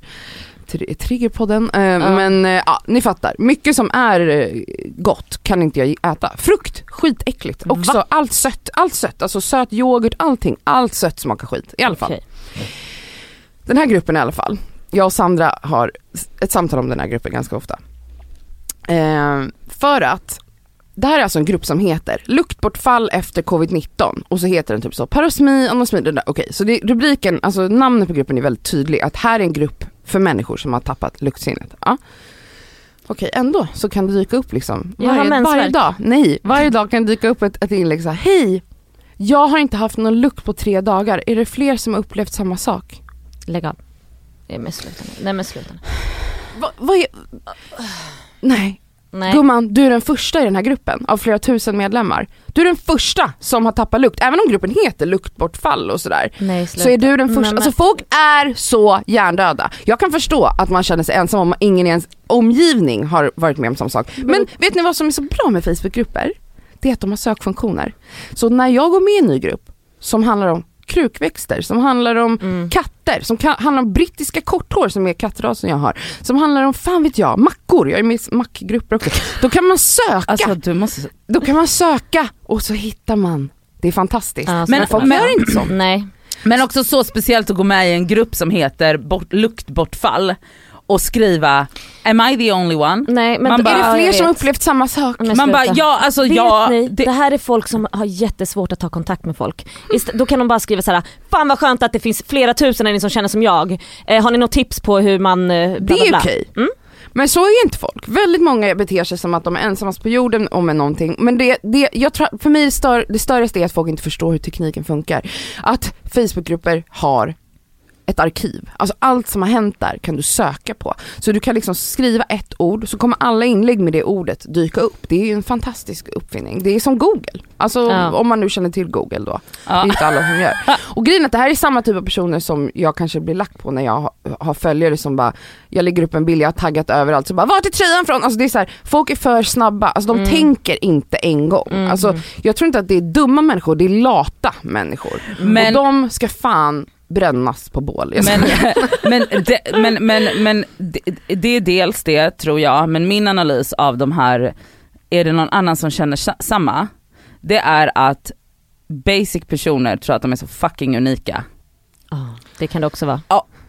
C: tri- Triggerpodden, eh, men eh, ja, ni fattar. Mycket som är eh, gott kan inte jag äta. Frukt, skitäckligt. Också
D: Va?
C: allt sött, allt sött, alltså söt yoghurt, allting, allt sött smakar skit i alla fall.
D: Okej.
C: Den här gruppen i alla fall, jag och Sandra har ett samtal om den här gruppen ganska ofta. Eh, för att det här är alltså en grupp som heter luktbortfall efter covid-19 och så heter den typ så parosmi, anosmi, det där. okej så det, rubriken, alltså namnet på gruppen är väldigt tydlig att här är en grupp för människor som har tappat luktsinnet. Ja. Okej ändå så kan det dyka upp liksom varje, varje dag, nej varje dag kan det dyka upp ett, ett inlägg så här, hej jag har inte haft någon lukt på tre dagar, är det fler som har upplevt samma sak?
D: Lägg av. Nej men sluta nu. Nej men sluta nu.
C: Va, vad är... Nej,
D: Nej.
C: gumman du är den första i den här gruppen av flera tusen medlemmar. Du är den första som har tappat lukt, även om gruppen heter luktbortfall och sådär.
D: Nej sluta.
C: Så är du den första,
D: Men-
C: alltså folk är så hjärndöda. Jag kan förstå att man känner sig ensam om ingen i ens omgivning har varit med om samma sak. Men vet ni vad som är så bra med Facebookgrupper? Det är att de har sökfunktioner. Så när jag går med i en ny grupp som handlar om krukväxter, som handlar om
D: Mm.
C: katter, som kan, handlar om brittiska korthår som är kattrasen jag har, som handlar om, fan vet jag, mackor, jag är med i mackgrupper också. Då kan man söka,
B: Alltså du måste...
C: då kan man söka och så hittar man. Det är fantastiskt.
D: Ja,
B: Men-
C: Folk gör inte så.
D: Nej.
B: Men också så speciellt att gå med i en grupp som heter bort, luktbortfall och skriva Am I the only one?
D: Nej men
B: Man
C: Är
B: bara-
C: det
D: Ja,
C: fler som upplevt samma sak?
D: Men
B: Man bara ja alltså
D: Vet
B: ja,
D: ni, det...
B: det,
D: här är folk som har jättesvårt att ta kontakt med folk. Ist- då kan de bara skriva såhär, fan vad skönt att det finns flera tusen av ni som känner som jag. Eh, har ni något tips på hur man eh, bla,
C: Det
D: bla,
C: är
D: bla?
C: okej.
D: Mm.
C: Men så är inte folk. Väldigt många beter sig som att de är ensammast på jorden och med någonting. Men det, det, jag tror, för mig är det, stör, det största är att folk inte förstår hur tekniken funkar. Att Facebookgrupper har ett arkiv. Alltså allt som har hänt där kan du söka på. Så du kan liksom skriva ett ord så kommer alla inlägg med det ordet dyka upp. Det är ju en fantastisk uppfinning. Det är som Google. Alltså
D: Ja.
C: om man nu känner till Google då. Det är
B: ja.
C: inte alla som gör. Och grejen är att det här är samma typ av personer som jag kanske blir lack på när jag har, har följare som bara, jag lägger upp en bild, jag har taggat överallt, så bara vart är tröjan från? Alltså det är så här, folk är för snabba, alltså de
D: Mm.
C: tänker inte en gång.
D: Mm.
C: Alltså jag tror inte att det är dumma människor, det är lata människor.
B: Men-
C: Och de ska fan brännas på bål.
B: Men, men, det, men, men, men det, det är dels det tror jag, men min analys av de här, är det någon annan som känner sa- samma? Det är att basic personer tror att de är så fucking unika.
D: Ah, det kan det också vara.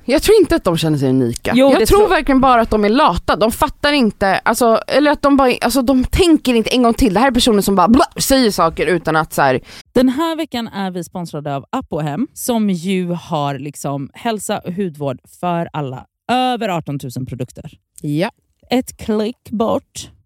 C: Jag tror inte att de känner sig unika.
B: Jo,
C: jag tror
B: tror-
C: verkligen bara att de är lata, de fattar inte, alltså, eller att de bara, alltså de tänker inte en gång till. Det här är personer som bara bla, säger saker utan att så här,
B: Den här veckan är vi sponsrade av Apohem som ju har liksom hälsa och hudvård för alla. Över 18 000 produkter.
C: ja.
B: Ett klick bort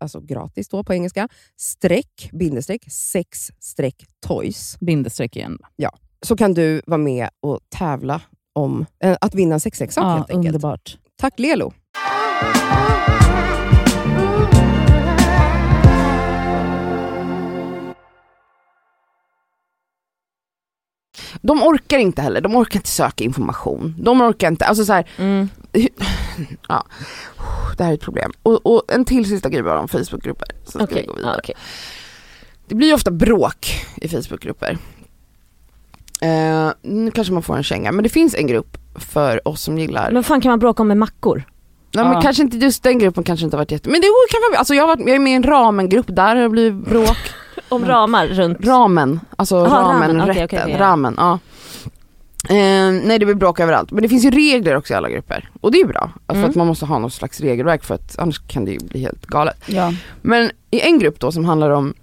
E: alltså gratis då på engelska, streck, bindestreck, sex streck toys.
B: Bindestreck igen.
E: Så kan du vara med och tävla om eh, att vinna en sexleksak
B: Ja,
E: helt enkelt.
B: underbart.
E: Tack Lelo! De orkar inte heller, de orkar inte söka information. De orkar inte, alltså så här,
B: Mm.
E: Ja, det här är ett problem. Och, och en till sista grej bara om Facebookgrupper. Så ska vi gå vidare.
D: ja, okej.
E: Det blir ju ofta bråk i Facebookgrupper. Eh, nu kanske man får en känga, men det finns en grupp för oss som gillar
D: Men fan kan man bråka om med mackor?
E: Nej men
B: Ja.
E: kanske inte just den gruppen kanske inte har varit jätte... Men det kan vara, alltså jag, har varit, jag är med i en ramengrupp, där har det blivit bråk.
D: Om ramar runt?
E: ramen, alltså
D: Aha,
E: ramen,
D: ramen,
E: rätten,
D: okej, ja.
E: ramen, ja. Eh, nej det blir bråk överallt, men det finns ju regler också i alla grupper. Och det är bra, för
D: Mm.
E: att man måste ha något slags regelverk för att annars kan det ju bli helt galet.
B: Ja.
E: Men i en grupp då som handlar om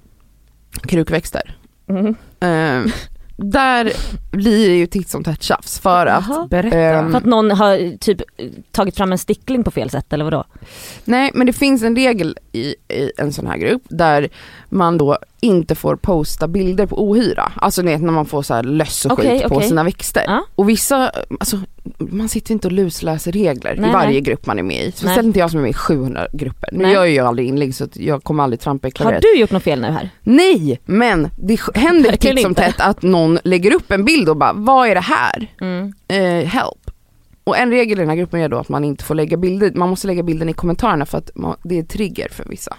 E: krukväxter,
D: Mm.
E: eh,
C: där blir det ju titt som tätt tjafs för att
D: Jaha.
B: Berätta.
C: Ehm,
D: För att någon har typ tagit fram en stickling på fel sätt eller vadå?
C: Nej men det finns en regel i, i en sån här grupp där man då inte får posta bilder på ohyra. Alltså ni vet när man får så här löss och skit på
D: okej.
C: sina växter.
D: Ja.
C: Och vissa, alltså man sitter inte och lusläser regler
D: Nej,
C: i varje
D: nej.
C: grupp man är med i. Speciellt inte jag som är med i 700 grupper. Nu
D: Nej.
C: gör ju jag aldrig inlägg så jag kommer aldrig trampa i
D: Har
C: klaveret.
D: du gjort något fel nu här?
C: Nej men det händer titt som tätt att någon lägger upp en bild och bara vad är det här?
D: Mm.
C: Eh, help. Och en regel i den här gruppen är då att man inte får lägga bilder, man måste lägga bilden i kommentarerna för att man, det är trigger för vissa.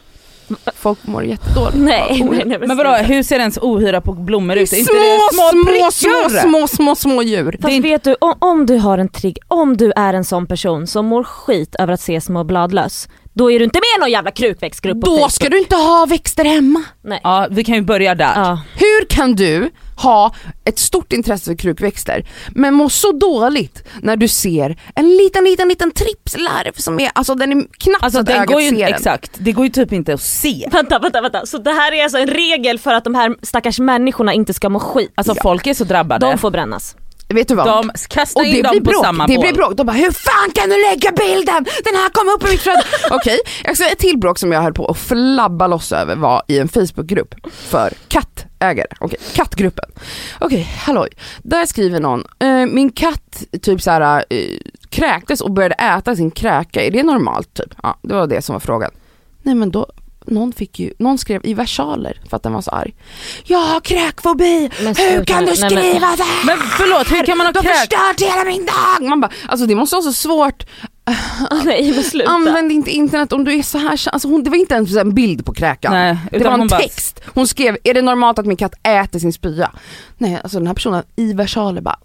C: Folk mår jättedåligt.
D: Nej, nej, nej
B: Men vadå, hur ser ens ohyra på blommor ut?
C: Små,
B: små,
C: små, små, små, små, små djur.
D: Fast vet du, om, om du har en trigg, om du är en sån person som mår skit över att se små bladlöss, då är du inte med i någon jävla krukväxtgrupp
C: Då ska du inte ha växter hemma.
D: Nej.
B: Ja vi kan ju börja där.
D: Ja.
C: Hur kan du ha ett stort intresse för krukväxter men må så dåligt när du ser en liten, liten, liten tripslarv som är, alltså den är knappt
B: Alltså
C: så att
B: den
C: ögat
B: går ju,
C: ser den.
B: exakt, det går ju typ inte att se.
D: Vänta, vänta, vänta. Så det här är alltså en regel för att de här stackars människorna inte ska må skit.
B: Alltså
C: Ja.
B: folk är så drabbade.
D: De får brännas.
C: Vet du vad?
B: De kastar
C: Och
B: in
C: det
B: dem på
C: bråk,
B: samma
C: det
B: bål.
C: blir bråk. De bara hur fan kan du lägga bilden? Den här kom upp i mitt flöde. Okej, ska säga ett till bråk som jag höll på att flabba loss över var i en Facebookgrupp för kattägare. Okej, kattgruppen. Okej, halloj. Där skriver någon, eh, min katt typ såhär eh, kräktes och började äta sin kräka, är det normalt typ? Ja, det var det som var frågan. Nej men då, någon fick ju, någon skrev i versaler för att den var så arg. Jag har kräkfobi,
D: Men
C: hur
D: sluta
C: kan du
D: Nej, men-
C: skriva det här?
B: Men förlåt, hur kan man ha
C: Du har
B: kräk?
C: förstört hela min dag! Man bara, alltså det måste vara så svårt.
D: Nej men sluta.
C: Använd inte internet om du är så här alltså hon, Det var inte ens en bild på kräkan.
B: Nej,
C: det var en
B: hon bara-
C: text. Hon skrev, är det normalt att min katt äter sin spya? Nej, alltså den här personen i versaler bara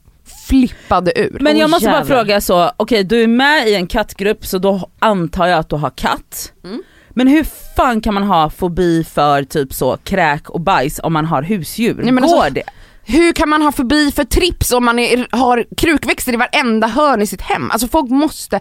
C: flippade ur.
B: Men jag
D: Åh,
B: måste bara
D: jävlar.
B: fråga så, okej du är med i en kattgrupp så då antar jag att du har katt.
C: Mm.
B: Men hur fan kan man ha fobi för typ så kräk och bajs om man har husdjur?
C: Nej, men
B: Går
C: alltså-
B: det?
C: Hur kan man ha förbi för trips om man är, har krukväxter i varenda hörn i sitt hem? Alltså folk måste...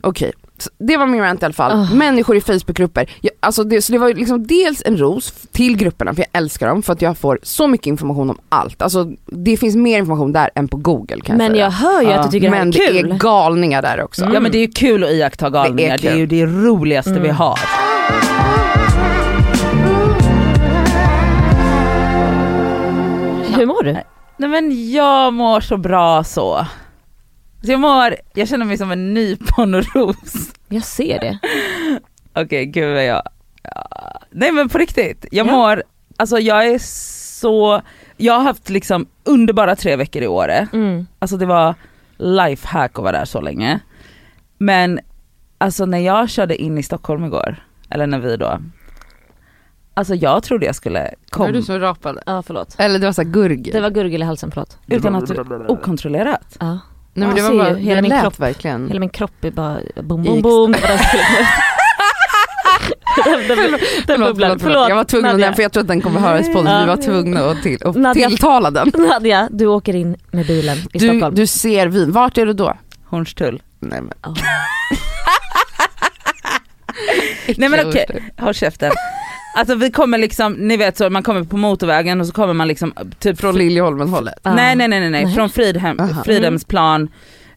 C: Okej, så det var min rant i alla fall.
D: Ah.
C: Människor i Facebookgrupper. Alltså det, så det var liksom dels en ros till grupperna, för jag älskar dem för att jag får så mycket information om allt. Alltså det finns mer information där än på google kan jag
D: Men
C: säga.
D: jag hör ju
B: Ja.
D: att du tycker
C: Men
D: det här är kul.
C: det är galningar där också.
D: Mm.
B: Ja men det är ju kul att iaktta galningar, det är,
C: kul.
B: ju det roligaste vi
D: Mm.
B: har.
D: Hur mår du?
B: Nej men jag mår så bra så. så jag mår, jag känner mig som en nyponros.
D: Jag ser det.
B: Okej gud vad jag, ja. nej men på riktigt, jag
D: Ja.
B: mår, alltså jag är så, jag har haft liksom underbara tre veckor i Åre.
D: Mm.
B: Alltså det var lifehack att vara där så länge. Men alltså när jag körde in i Stockholm igår, eller när vi då, alltså jag trodde jag skulle
C: Var
B: komma
C: du som rapade?
D: Ja förlåt.
C: Eller det var såhär gurgel.
D: Det var gurgel i halsen, förlåt.
B: utan att okontrollerat.
D: Ja.
C: Nej men det var
D: ser
C: bara,
D: ju hela min
C: lät
D: kropp.
C: verkligen.
D: Hela min kropp är bara boom boom boom. Det var den. Den-
C: Förlåt,
D: bubblar.
C: förlåt, förlåt. Jag var tvungen att
D: Nadja.
C: den för jag tror att den kommer höras på. Vi var tvungna att, till, att
D: Nadja.
C: tilltala den.
D: Nadja, du åker in med bilen i
C: Du,
D: Stockholm.
C: du ser vin, vart är du då?
B: Hornstull.
C: Nej men.
D: Ja.
B: Nej men okej, håll käften. Alltså vi kommer liksom, ni vet så man kommer på motorvägen och så kommer man liksom typ
C: Från Liljeholmen hållet.
D: Ja.
B: Nej nej nej nej, nej. Från Fridhem,
C: Aha.
B: Fridhemsplan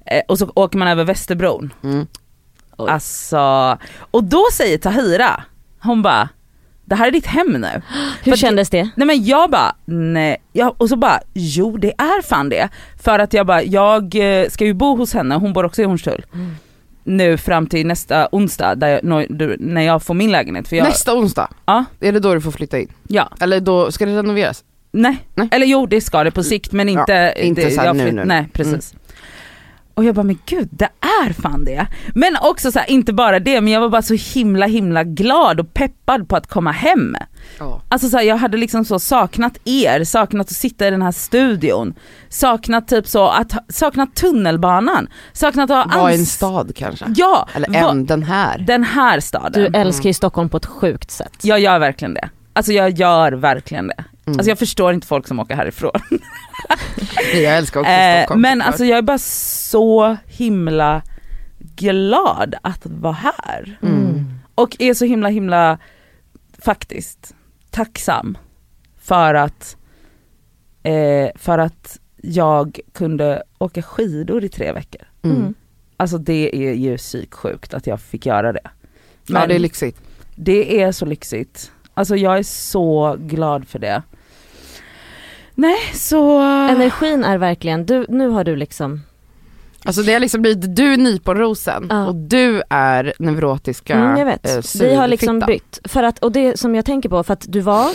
B: eh, och så åker man över Västerbron.
C: Mm.
D: Oj.
B: Alltså, och då säger Tahira, hon bara det här är ditt hem nu.
D: Hur
B: för-
D: kändes det?
B: Nej men jag bara, nej, jag, och så bara, jo det är fan det. För att jag bara, jag eh, ska ju bo hos henne, hon bor också i Hornstull.
D: Mm.
B: Nu fram till nästa onsdag där jag, när jag får min lägenhet. För jag,
C: Nästa onsdag,
B: Ja.
C: är det då du får flytta in?
B: Ja,
C: Eller då, ska det renoveras?
B: nej.
C: Nej.
B: Eller jo det ska det på sikt men inte,
C: inte
B: det,
C: så här
B: jag
C: nu, nu. Mm.
B: Nej precis. Och jag bara men gud det är fan det. Men också så här, inte bara det men jag var bara så himla himla glad och peppad på att komma hem.
C: Ja.
B: Alltså så här, jag hade liksom så saknat er, saknat att sitta i den här studion, saknat typ så att, saknat tunnelbanan, saknat att ha
C: Var i en stad kanske?
B: Ja,
C: Eller en, den här.
B: den här staden.
D: Du älskar ju Stockholm på ett sjukt sätt.
B: Jag gör verkligen det. Alltså jag gör verkligen det.
C: Mm.
B: Alltså jag förstår inte folk som åker härifrån.
C: Jag älskar också
B: Eh,
C: Stockholm.
B: men alltså jag är bara så himla glad att vara här.
C: Mm.
B: Och är så himla himla faktiskt tacksam för att eh, för att jag kunde åka skidor i tre veckor.
C: Mm.
D: Mm.
B: Alltså det är ju psyksjukt att jag fick göra det.
C: Ja det är lyxigt.
B: det är så lyxigt. Alltså jag är så glad för det. Nej så...
D: Energin är verkligen, du, nu har du liksom,
C: Alltså det har liksom blivit, du är nyponrosen
D: Ja.
C: och du är neurotiska
D: mm, jag vet.
C: eh,
D: Vi har liksom bytt. För att, och det som jag tänker på, för att du var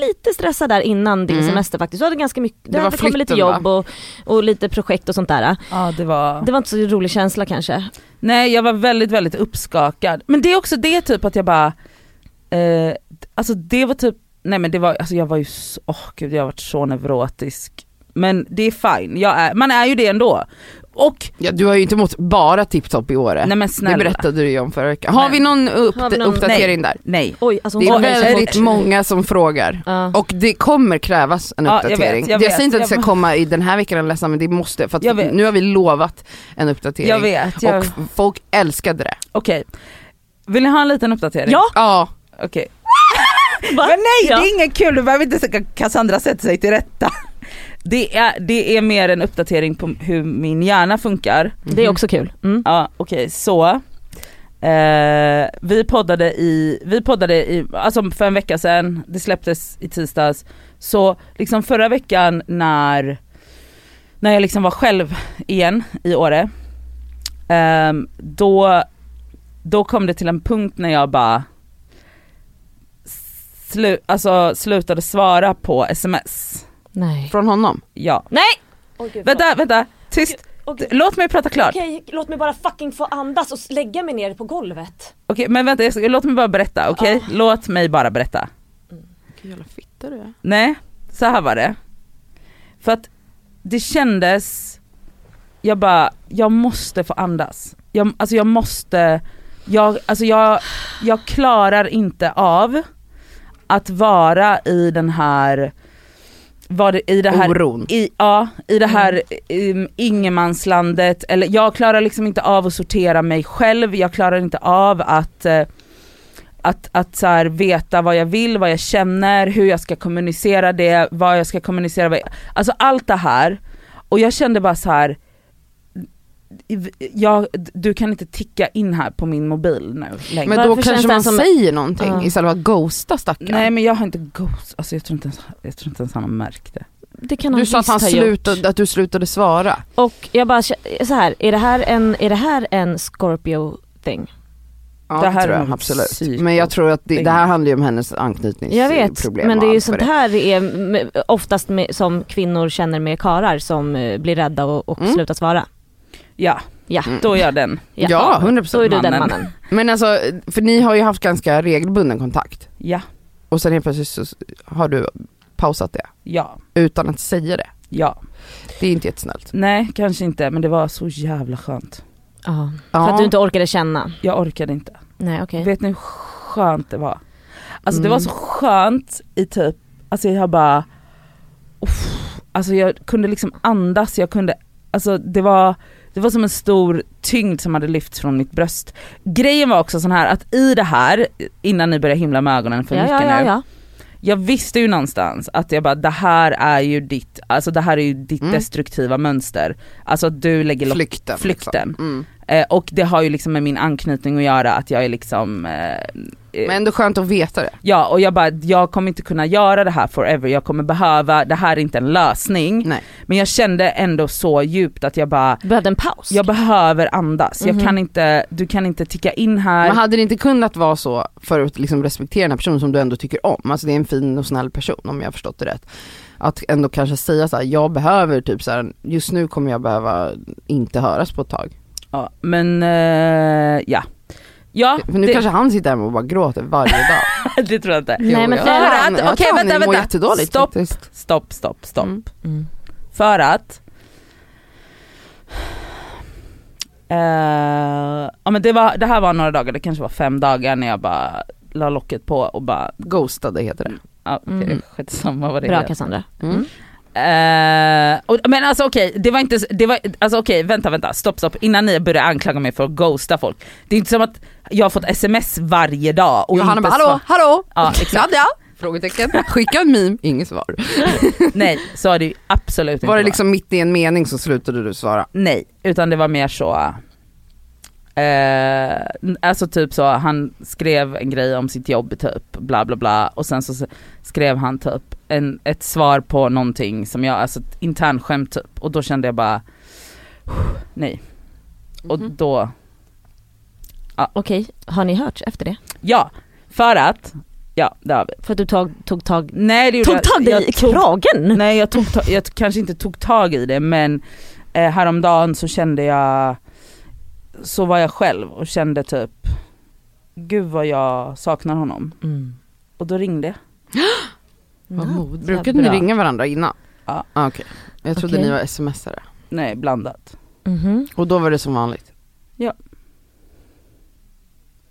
D: lite stressad där innan din
C: Mm.
D: semester faktiskt. Du hade ganska mycket, det,
C: Det
D: kommit lite jobb och, och lite projekt och sånt där.
B: Ja det var...
D: Det var inte så rolig känsla kanske.
B: Nej jag var väldigt väldigt uppskakad. Men det är också det typ att jag bara, eh, alltså det var typ, nej men det var, alltså jag var ju så, åh gud jag har varit så neurotisk. Men det är fine, jag är, man är ju det ändå. Och,
C: Ja, du har ju inte mått bara tipptopp i Åre.
B: nej men
C: det
B: snälla.
C: berättade du ju om förra veckan. Har
B: Men-
C: vi någon, upp,
D: Har vi någon-
C: uppdatering där?
B: Nej.
D: Oj, alltså
C: Det är väldigt
D: så-
C: många som frågar.
D: Ja.
C: Och det kommer krävas en
B: Ja, jag vet,
C: uppdatering.
B: jag
C: jag,
B: vet.
C: säger inte att det ska
B: Jag-
C: komma i den här veckan eller nästa men det måste, för
B: Jag
C: att nu har vi lovat en uppdatering.
B: Jag vet, jag,
C: Och folk älskade det.
B: okej. Vill ni ha en liten uppdatering?
D: Ja!
C: Ja,
B: Okej.
D: Va?
B: Men nej
D: Ja.
B: det är inget kul, du behöver inte säga Cassandra sätter sig till rätta. Det är, det är mer en uppdatering på hur min hjärna funkar.
D: Det är också kul. Mm.
B: Ja okej så, eh, vi poddade i, vi poddade i, alltså för en vecka sedan, det släpptes i tisdags. Så liksom förra veckan när, när jag liksom var själv igen i Åre, ehm, då, då kom det till en punkt när jag bara slu, alltså slutade svara på sms.
D: Nej.
C: från honom.
B: Ja.
D: Nej! Gud,
B: Vänta, vänta, tyst.
D: Okej.
B: Låt mig prata klart.
D: Okej, låt mig bara fucking få andas och lägga mig ner på golvet.
B: Okej men vänta, ska, låt mig bara berätta, okej? Låt mig bara berätta.
C: Vilken jävla fitta du är.
B: Nej, så här var det. För att det kändes, jag bara, jag måste få andas. Jag, alltså jag måste, jag, alltså jag, jag klarar inte av att vara i den här, var det, i det här
C: Oron.
B: i, ja, i det här um, ingenmanslandet, eller jag klarar liksom inte av att sortera mig själv, jag klarar inte av att eh, att, att så här, veta vad jag vill, vad jag känner, hur jag ska kommunicera det, vad jag ska kommunicera, alltså allt det här. Och jag kände bara så här. Jag, du kan inte ticka in här på min mobil nu längre.
C: Men
D: Varför
C: då
D: känns
C: kanske man
D: som-
C: säger någonting
D: Ja.
C: istället för att ghosta stackarn.
B: Nej men jag har inte ghost, alltså jag tror inte ens, jag tror inte ens han har märkt det.
D: Det kan han
C: du sa att han slutade, att du slutade svara.
D: Och jag bara, så här, är det här en, är det här en Scorpio thing?
C: Ja
B: Det här
C: tror jag absolut. Men jag tror att det, det här handlar ju om hennes
D: Jag vet,
C: anknytningsproblem
D: men det är ju sånt här det är oftast med, som kvinnor känner med karar som eh, blir rädda och, och
C: Mm.
D: slutar svara.
B: Ja,
D: Ja,
C: Mm.
B: då är jag den.
C: Ja, 100%.
D: Då är du den
B: mannen.
C: Men alltså, för ni har ju haft ganska regelbunden kontakt
B: Ja,
C: och sen helt plötsligt så har du pausat det
B: ja,
C: utan att säga det.
B: ja.
C: Det är inte jättesnällt.
B: Nej kanske inte men det var så jävla skönt.
D: Ja.
C: Ja.
D: För att du inte orkade känna.
B: Jag orkade inte.
D: Nej okej.
B: Vet ni hur skönt det var? Alltså det
C: Mm.
B: var så skönt i typ, alltså jag bara, uff, alltså jag kunde liksom andas, jag kunde, alltså det var, det var som en stor tyngd som hade lyfts från mitt bröst. Grejen var också sån här att i det här, innan ni började himla med ögonen för
D: Ja,
B: mycket
D: ja, ja,
B: nu,
D: ja.
B: jag visste ju någonstans att jag bara det här är ju ditt, alltså det här är ju ditt
C: Mm.
B: destruktiva mönster. Alltså att du lägger
C: Flykten.
B: flykten.
C: Liksom. Mm.
B: Eh, och det har ju liksom med min anknytning att göra att jag är liksom eh,
C: Men ändå skönt att veta det.
B: Ja och jag bara, jag kommer inte kunna göra det här forever, jag kommer behöva, det här är inte en lösning.
C: Nej.
B: Men jag kände ändå så djupt att jag bara,
D: Du behövde en paus.
B: jag behöver andas,
D: Mhm.
B: jag kan inte, du kan inte ticka in här.
C: Men hade det inte kunnat vara så för att liksom respektera den här personen som du ändå tycker om, alltså det är en fin och snäll person om jag har förstått det rätt. Att ändå kanske säga så här: jag behöver typ så här, just nu kommer jag behöva inte höras på ett tag.
B: Ja, men eh, ja. Ja,
C: För nu
B: det,
C: kanske han sitter hemma och bara gråter varje dag.
B: det tror jag inte.
D: Nej, men
C: jag
D: för
C: tror
B: att-
C: han- jag
B: okej,
C: tror han
B: vänta,
C: mår
B: vänta.
C: jättedåligt
B: Stopp.
C: faktiskt.
B: Stopp, stopp, stopp.
C: Mm.
D: Mm.
B: För att eh, ja men det, var, det här var några dagar, det kanske var fem dagar när jag bara la locket på och bara,
C: Ghostade heter det.
B: ja okej
D: Mm.
B: skitsamma vad det
D: Bra
B: heter.
D: Cassandra.
C: Mm.
B: Eh, och, men alltså okej, det var inte, det var, alltså okej vänta vänta, stopp stopp, innan ni börjar anklaga mig för att ghosta folk. Det är inte som att jag har fått sms varje dag och
C: Johanna bara hallå, hallå,
B: Ja, exakt.
C: Frågetecken. Skicka en meme, inget svar.
B: Nej, så har det ju absolut inte
C: Var det liksom mitt i en mening så slutade du svara?
B: Nej, utan det var mer så Eh, alltså typ så, han skrev en grej om sitt jobb typ, bla bla bla och sen så skrev han typ en, ett svar på någonting som jag, alltså ett internskämt typ och då kände jag bara nej. Och
C: Mhm.
B: då,
D: Okej, har ni hört efter det?
B: ja, för att, ja det har vi.
D: För att du tog, tog tag,
B: Nej det gjorde
D: tog tag
B: jag,
D: i
B: jag tog,
D: kragen?
B: Nej jag, tog, jag kanske inte tog tag i det men eh, häromdagen så kände jag, så var jag själv och kände typ, gud vad jag saknar honom.
D: Mm.
B: Och då ringde jag.
C: Vad
D: Ja,
C: Brukade
D: bra.
C: ni ringa varandra innan?
B: Ja.
C: Ah, Okej, jag trodde
D: Okej.
C: ni var smsare.
B: Nej blandat.
D: Mhm.
C: Och då var det som vanligt?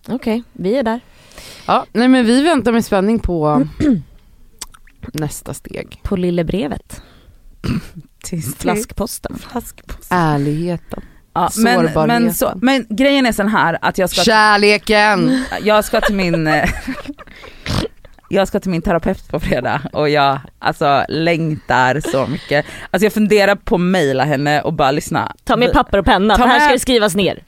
D: Okej, vi är där.
C: Ja, nej men vi väntar med spänning på nästa steg.
D: På lillebrevet.
B: Tills
D: Flaskposten.
B: Flaskpost.
C: Ärligheten.
B: Ja, men, men, så, men grejen är sån här att jag ska,
C: Kärleken!
B: jag ska till min eh, jag ska till min terapeut på fredag och jag alltså längtar så mycket. Alltså jag funderar på att mejla henne och bara lyssna.
D: Ta med papper och penna,
B: Ta
D: för här ska det skrivas ner.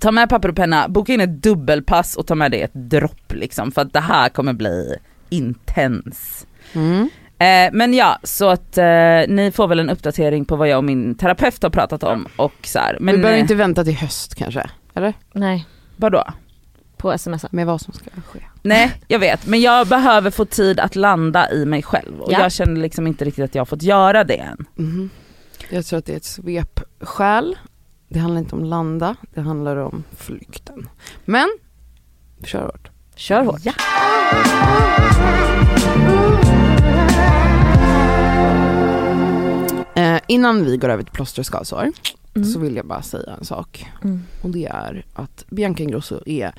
B: Ta med papper och penna, boka in ett dubbelpass och ta med det ett dropp liksom för att det här kommer bli intens.
C: Mm.
B: Eh, men ja, så att eh, ni får väl en uppdatering på vad jag och min terapeut har pratat om och så här. Men
C: vi behöver
B: eh,
C: inte vänta till höst kanske, eller?
D: Nej,
B: vadå?
D: på sms.
C: Med vad som ska ske.
B: Nej jag vet men jag behöver få tid att landa i mig själv och
D: Ja.
B: jag känner liksom inte riktigt att jag har fått göra det än.
C: Mhm. Jag tror att det är ett svepskäl. Det handlar inte om landa, det handlar om flykten. Men, kör hårt.
D: Kör hårt.
B: Ja.
C: Eh, innan vi går över till plåster och skavsår
D: Mm.
C: så vill jag bara säga en sak.
D: Mm.
C: Och det är att Bianca Ingrosso är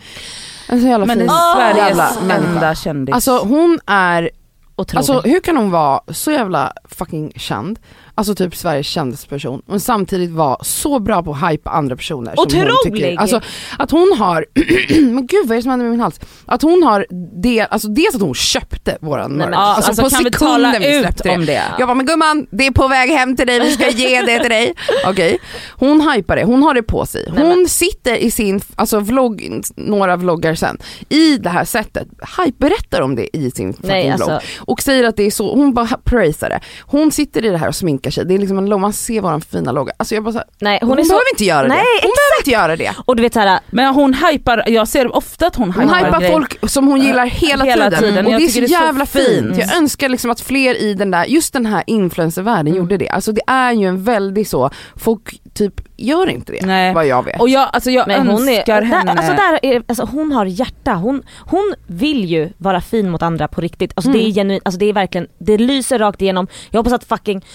C: en så jävla
B: Men
C: fin
B: är
C: jävla
B: Sveriges
C: människa.
B: enda kändis.
C: Alltså hon är, alltså hur kan hon vara så jävla fucking känd, alltså typ Sveriges kändaste person, men samtidigt vara så bra på att hypa andra personer hon
D: Otrolig!
C: tycker, alltså att hon har, men gud vad är det som händer med min hals? Att hon har, det, alltså dels att hon köpte våran
D: Nej, men-
C: alltså,
B: alltså,
C: på
B: kan vi
C: sekunden
B: tala
C: vi
B: ut
C: släppte det.
B: om det?
C: Jag bara, men gumman det är på väg hem till dig, vi ska ge det till dig. Okej, hon hypar det, hon har det på sig.
D: Nej,
C: Hon
D: men-
C: sitter i sin, alltså vlogg, några vloggar sen, i det här sättet, hype, berättar om det i sin
D: Nej
C: vlogg.
D: alltså,
C: Och säger att det är så, hon bara praisar det. Hon sitter i det här och sminkar sig, det är liksom en logga, man ser våran fina logga. Alltså jag bara så här,
D: nej
C: hon,
D: hon är så,
C: behöver inte göra
D: Nej,
C: det. Hon behöver inte göra det.
D: och du vet såhär,
B: Men hon hypar, jag ser ofta att hon hypar,
C: Hon hypar
B: grejer.
C: folk som hon gillar hela,
B: Hela
C: tiden.
B: tiden.
C: Och
B: Jag
C: det är så
B: det är så
C: jävla
B: fint.
C: fint. Jag önskar liksom att fler i den där, just den här influencervärlden
D: Mm.
C: gjorde det. Alltså det är ju en väldigt så, folk typ gör inte det
B: Nej.
C: vad jag vet.
B: Och jag, alltså jag
D: men hon är,
B: önskar henne...
D: där, alltså där är, alltså hon har hjärta, hon, hon vill ju vara fin mot andra på riktigt. Alltså det är
C: Mm.
D: genuint, alltså det är verkligen, det lyser rakt igenom. Jag hoppas att fucking,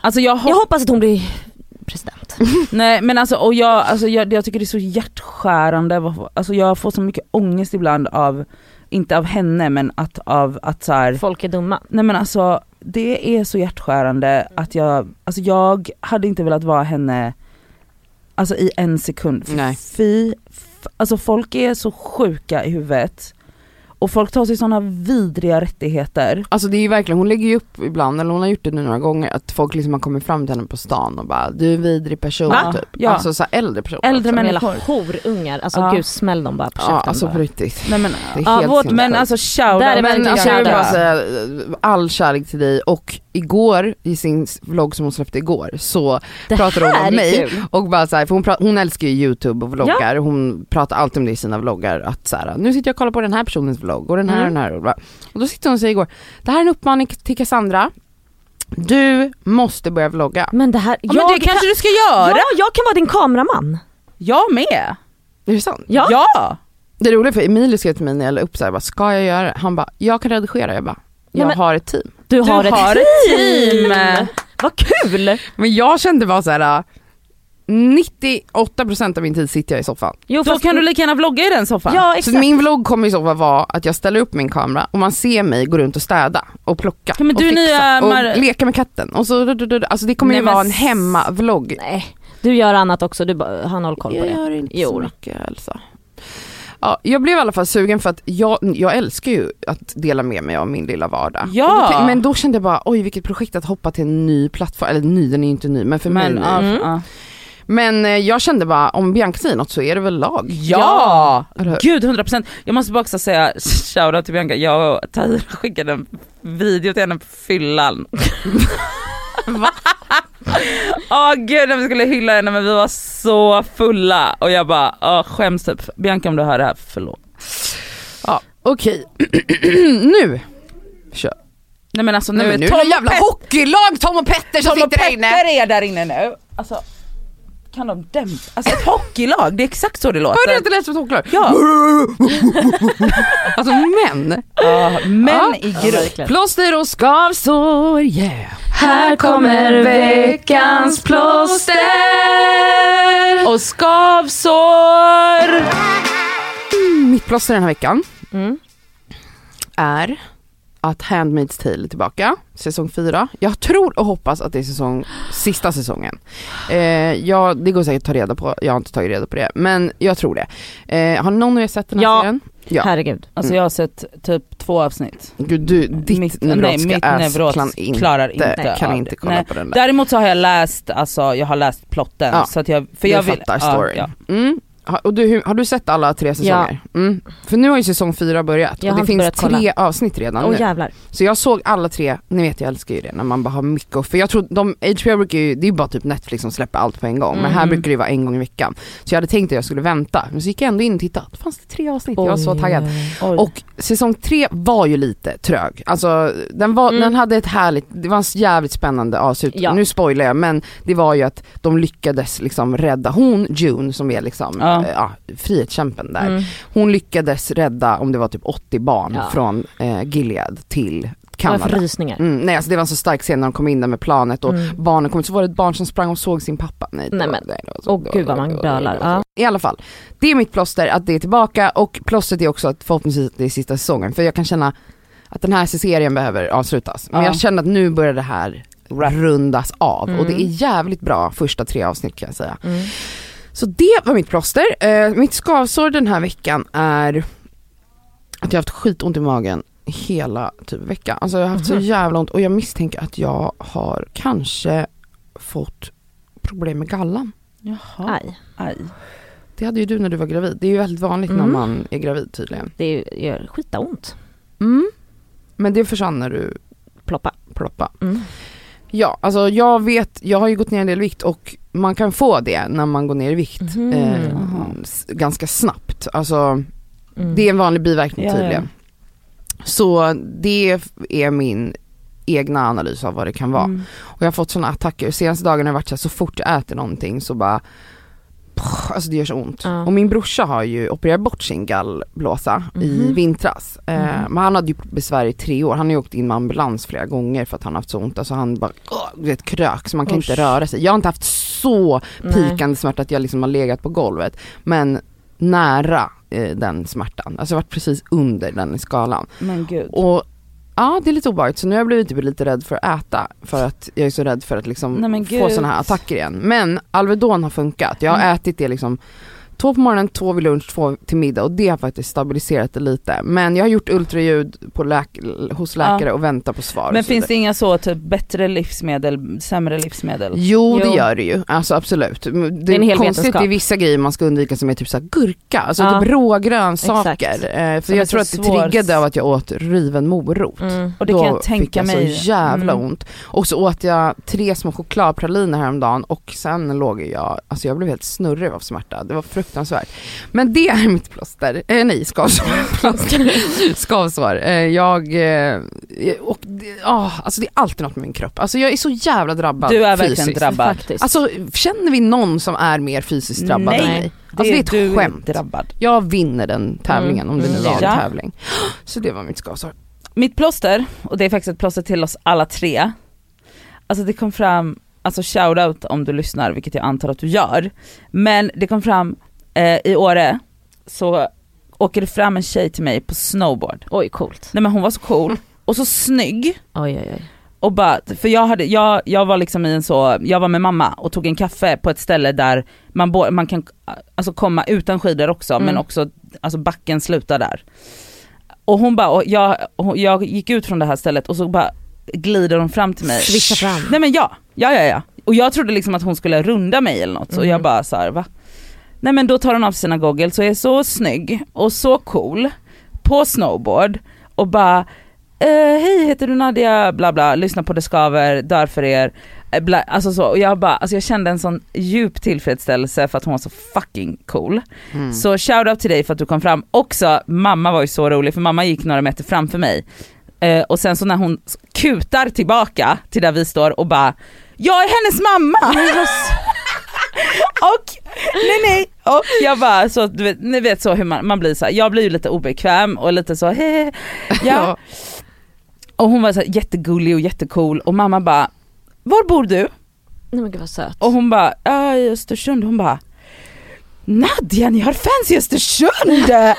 B: alltså jag, hop-
D: jag hoppas att hon blir president.
B: Nej men alltså, och jag, alltså jag, jag tycker det är så hjärtskärande, alltså jag får så mycket ångest ibland av, inte av henne men att av att så här,
D: Folk är dumma.
B: nej men alltså det är så hjärtskärande att jag, alltså jag hade inte velat vara henne alltså i en sekund.
C: Nej.
B: Fy, alltså folk är så sjuka i huvudet och folk tar sig sådana vidriga rättigheter.
C: Alltså det är ju verkligen, hon lägger ju upp ibland, eller hon har gjort det nu några gånger, att folk liksom har kommit fram till henne på stan och bara du är en vidrig person
B: Va?
C: typ.
B: Ja.
C: Alltså så här äldre personer.
B: Äldre människor.
D: Horungar, alltså
B: Ja.
D: gud smäll dem bara på käften.
C: Ja alltså på riktigt.
B: Nej men,
C: Det är
B: ja,
C: helt
B: vårt, men alltså shout
D: Där är
B: out.
C: Men alltså jag vill bara säga all kärlek till dig och igår i sin vlogg som hon släppte igår så
D: Det
C: pratar hon om mig
D: kul.
C: och bara så här, för hon, pra- hon älskar ju youtube och vloggar, hon pratar alltid om det i sina vloggar att så här, nu sitter jag och kollar på den här personens vlogg och den här
D: Mm.
C: och den här och, och då sitter hon och säger igår, det här är en uppmaning till Cassandra, du måste börja vlogga.
D: Men det här,
B: Ja, men det kanske du ska göra?
D: Ja, jag kan vara din kameraman.
B: Jag med.
C: Är det sant?
D: Ja.
B: ja.
C: Det är roligt för Emilio skrev till mig när jag la upp så här, bara, ska jag göra det? Han bara, jag kan redigera, jag bara, jag
D: men-
C: har ett team.
D: Du,
B: Du
D: har, ett,
B: har
D: team.
B: ett team.
D: Vad kul!
C: Men jag kände bara så här. 98% av min tid sitter jag i soffan.
D: Jo,
B: Då kan du lika gärna vlogga i den soffan.
D: Ja
C: Så
D: exakt.
C: min vlogg kommer i så fall vara att jag ställer upp min kamera och man ser mig gå runt och städa och plocka
B: Ja, men
C: och
B: du
C: fixa
B: nya
C: och
B: Mar-
C: leka med katten. Och så, alltså det kommer
B: Nej,
C: ju vara en hemmavlogg.
D: Nej, du gör annat också, du bara har noll koll på
C: Jag
D: det.
C: gör inte
D: Jo
C: så mycket Elsa. Ja, jag blev i alla fall sugen för att jag, jag älskar ju att dela med mig av min lilla vardag.
B: Ja.
C: Då men då kände jag bara, oj vilket projekt att hoppa till en ny plattform, eller ny den är ju inte ny men för mig
B: Men, ja,
D: Mm.
B: ja.
C: Men eh, jag kände bara, om Bianca säger något så är det väl lag.
B: Ja!
C: Hur?
B: Gud 100%. Jag måste bara också säga shoutout till Bianca, jag och Tahir skickade en video till henne på fyllan. Åh gud när vi skulle hylla henne men vi var så fulla och jag bara åh, skäms typ. Bianca om du hör det här, förlåt.
C: Ja, okej. nu kör.
B: Nej men alltså nu
C: men nu
B: Tom
C: är det jävla
B: Pet-
C: hockeylag Tom och Petter som
B: Tom och
C: sitter där inne.
B: Petter är där inne nu. Alltså kan de dämpa, alltså ett hockeylag, det är exakt så det låter.
C: Hörde jag inte läst som ett hockeylag?
B: Ja.
C: Alltså män.
B: Ja, män
C: Ja.
B: i
D: Ja,
B: grupp.
D: verkligen.
C: Plåster och skavsår, yeah.
D: Här kommer veckans
B: plåster och skavsår.
C: Mm, Mitt plåster den här veckan
D: Mm.
C: är att Handmaid's Tale är tillbaka, säsong 4. Jag tror och hoppas att det är säsong, sista säsongen. Eh, ja, det går säkert att ta reda på, jag har inte tagit reda på det, men jag tror det. Eh, har någon av er sett den här
D: Ja.
C: serien? Ja.
D: Herregud.
B: Alltså jag har sett typ två avsnitt.
C: Gud, du, ditt
B: Mitt-
C: neurotiska
B: nej, mitt neuros
C: kan inte,
B: klarar inte
C: kan inte kolla
B: Nej.
C: på den där.
B: Däremot så har jag läst, alltså jag har läst plotten
C: Ja,
B: så att jag, för
C: Du
B: jag vill,
C: fattar
B: ja,
C: storyn.
B: ja.
C: Mm. Och du, har du sett alla tre säsonger? Mm. För nu har ju säsong fyra börjat
D: Jag
C: och det finns
D: börjat kolla.
C: tre avsnitt redan
D: Åh
C: nu.
D: jävlar.
C: Så jag såg alla tre, ni vet jag älskar ju det när man bara har mycket för jag tror de, HBO brukar ju, det är ju bara typ Netflix som släpper allt på en gång men här
B: Mm.
C: brukar det vara en gång i veckan. Så jag hade tänkt att jag skulle vänta, men så gick jag ändå in och tittade, det fanns det tre avsnitt, jag var så
D: Oj.
C: taggad.
B: Oj.
C: Och säsong tre var ju lite trög, alltså den, var,
D: Mm.
C: den hade ett härligt, det var en jävligt spännande avslut,
D: Ja.
C: nu spoilar jag men det var ju att de lyckades liksom rädda, hon June som är liksom,
B: Ja.
C: Ja. ja, frihetskämpen där,
D: Mm.
C: hon lyckades rädda om det var typ 80 barn
D: Ja.
C: från eh, Gilead till
D: Jag får
C: Kanada.
D: rysningar.
C: Mm, nej alltså det var en så stark scen när de kom in där med planet och
D: Mm.
C: barnen kom ut, så var det ett barn som sprang och såg sin pappa. Nej, det
D: Nej,
C: var-
D: men-
C: det var
D: Åh
C: det var-
D: gud vad
C: det
D: man
C: var- det
D: bölar.
C: var-
D: Ja.
C: I alla fall, det är mitt plåster att det är tillbaka och plåstret är också att förhoppningsvis det är sista säsongen för jag kan känna att den här serien behöver avslutas. Men
B: Ja.
C: jag känner att nu börjar det här rundas av och det
D: Mm.
C: är jävligt bra första tre avsnitt kan jag säga.
D: Mm.
C: Så det var mitt plåster. Eh, mitt skavsår den här veckan är att jag har haft skitont i magen hela typ veckan. Alltså jag har haft så
D: Mhm.
C: jävla ont och jag misstänker att jag har kanske fått problem med gallan.
B: Jaha,
D: Aj.
B: aj.
C: Det hade ju du när du var gravid. Det är ju väldigt vanligt när
D: Mm.
C: man är gravid tydligen.
D: Det gör skitont.
C: Mm. Men det försvann när du
D: Ploppa.
C: ploppade.
D: Mm.
C: Ja, alltså jag vet, jag har ju gått ner en del vikt och man kan få det när man går ner i vikt
D: Mhm.
C: eh, ganska snabbt. Alltså
D: Mm.
C: Det är en vanlig biverkning
B: ja.
C: tydligen. Så det är min egna analys av vad det kan vara.
B: Mm.
C: Och jag har fått sådana attacker, senaste dagarna har det varit så, här, så fort jag äter någonting så bara Alltså det gör så ont.
D: Ja.
C: Och min brorsa har ju opererat bort sin gallblåsa i
D: Mhm.
C: vintras. Eh,
D: Mhm.
C: men han hade ju besvär i tre år, han har ju åkt in med ambulans flera gånger för att han haft så ont. Alltså han bara, du vet krök så man kan
B: Usch.
C: inte röra sig. Jag har inte haft så
D: Nej.
C: pikande smärta att jag liksom har legat på golvet. Men nära eh, den smärtan. Alltså jag varit precis under den skalan.
B: Men gud.
C: Och ja det är lite obehagligt så nu har jag blivit typ lite rädd för att äta för att jag är så rädd för att liksom
B: Nej,
C: få sådana här attacker igen. Men Alvedon har funkat. Jag har
B: Mm.
C: ätit det liksom Två på morgonen, två vid lunch, två till middag och det har faktiskt stabiliserat det lite. Men jag har gjort ultraljud på läk- hos läkare och väntar på svar.
B: Men finns det inga så typ bättre livsmedel, sämre livsmedel?
C: Jo, det
D: Jo.
C: gör det ju, alltså absolut. Det är,
D: en hel
C: konstigt,
D: vetenskap.
C: det är vissa grejer man ska undvika som är typ såhär gurka, alltså
D: Ja.
C: typ råa grönsaker.
D: Exakt.
C: Eh, för jag tror att det
B: svår-
C: triggade av att jag åt riven morot.
D: Mm.
B: Och det
C: Då
B: kan jag tänka
C: fick jag
B: mig.
C: så jävla
B: Mm.
C: ont. Och så åt jag tre små chokladpraliner häromdagen och sen låg jag, alltså jag blev helt snurrig av smärta. Det var fruktansvärt. Men det är mitt plåster, eh, nej skavsår. Plåster. skavsår. Eh, jag, eh, och det, ah, alltså det är alltid något med min kropp. Alltså jag är så jävla drabbad
B: Du är verkligen
C: fysiskt.
B: drabbad.
D: Faktiskt.
C: Alltså känner vi någon som är mer fysiskt drabbad än
B: Nej.
C: mig? Alltså det är ett
B: du är
C: skämt.
B: drabbad.
C: Jag vinner den tävlingen om det nu
D: Mm.
C: var en
B: Ja.
C: tävling. Så det var mitt skavsår.
B: Mitt plåster, och det är faktiskt ett plåster till oss alla tre. Alltså det kom fram, alltså shoutout om du lyssnar, vilket jag antar att du gör. Men det kom fram eh, i Åre, så åker det fram en tjej till mig på snowboard.
D: Oj coolt.
B: Nej men hon var så cool, och så snygg,
D: Oj oj oj.
B: och bara, för jag, hade, jag, jag var liksom i en så, jag var med mamma och tog en kaffe på ett ställe där man, bo, man kan alltså komma utan skidor också
C: Mm.
B: men också, alltså backen slutar där. Och hon bara, och jag, och jag gick ut från det här stället och så bara glider hon fram till mig.
D: Swisha fram.
B: Nej men ja, ja ja ja. Och jag trodde liksom att hon skulle runda mig eller något, så
D: Mm.
B: jag bara så här, va? Nej men då tar hon av sina goggles och är så snygg och så cool på snowboard och bara eh, hej heter du Nadia, bla bla, lyssna på Det Skaver, dör för er. Eh, Bla, alltså så, och jag bara, alltså jag kände en sån djup tillfredsställelse för att hon var så fucking cool.
C: Mm.
B: Så shoutout till dig för att du kom fram. Också, mamma var ju så rolig för mamma gick några meter framför mig. Eh, och sen så när hon kutar tillbaka till där vi står och bara jag är hennes mamma! och nej nej, och jag bara så du vet, ni vet så hur man, man blir så här, jag blir ju lite obekväm och lite så he, ja.
C: Ja.
B: Och hon var så här, jättegullig och jättecool och mamma bara var bor du?
D: Nej men gud vad söt.
B: Och hon bara, ja i Östersund, hon bara Nadja ni har fans i Östersund!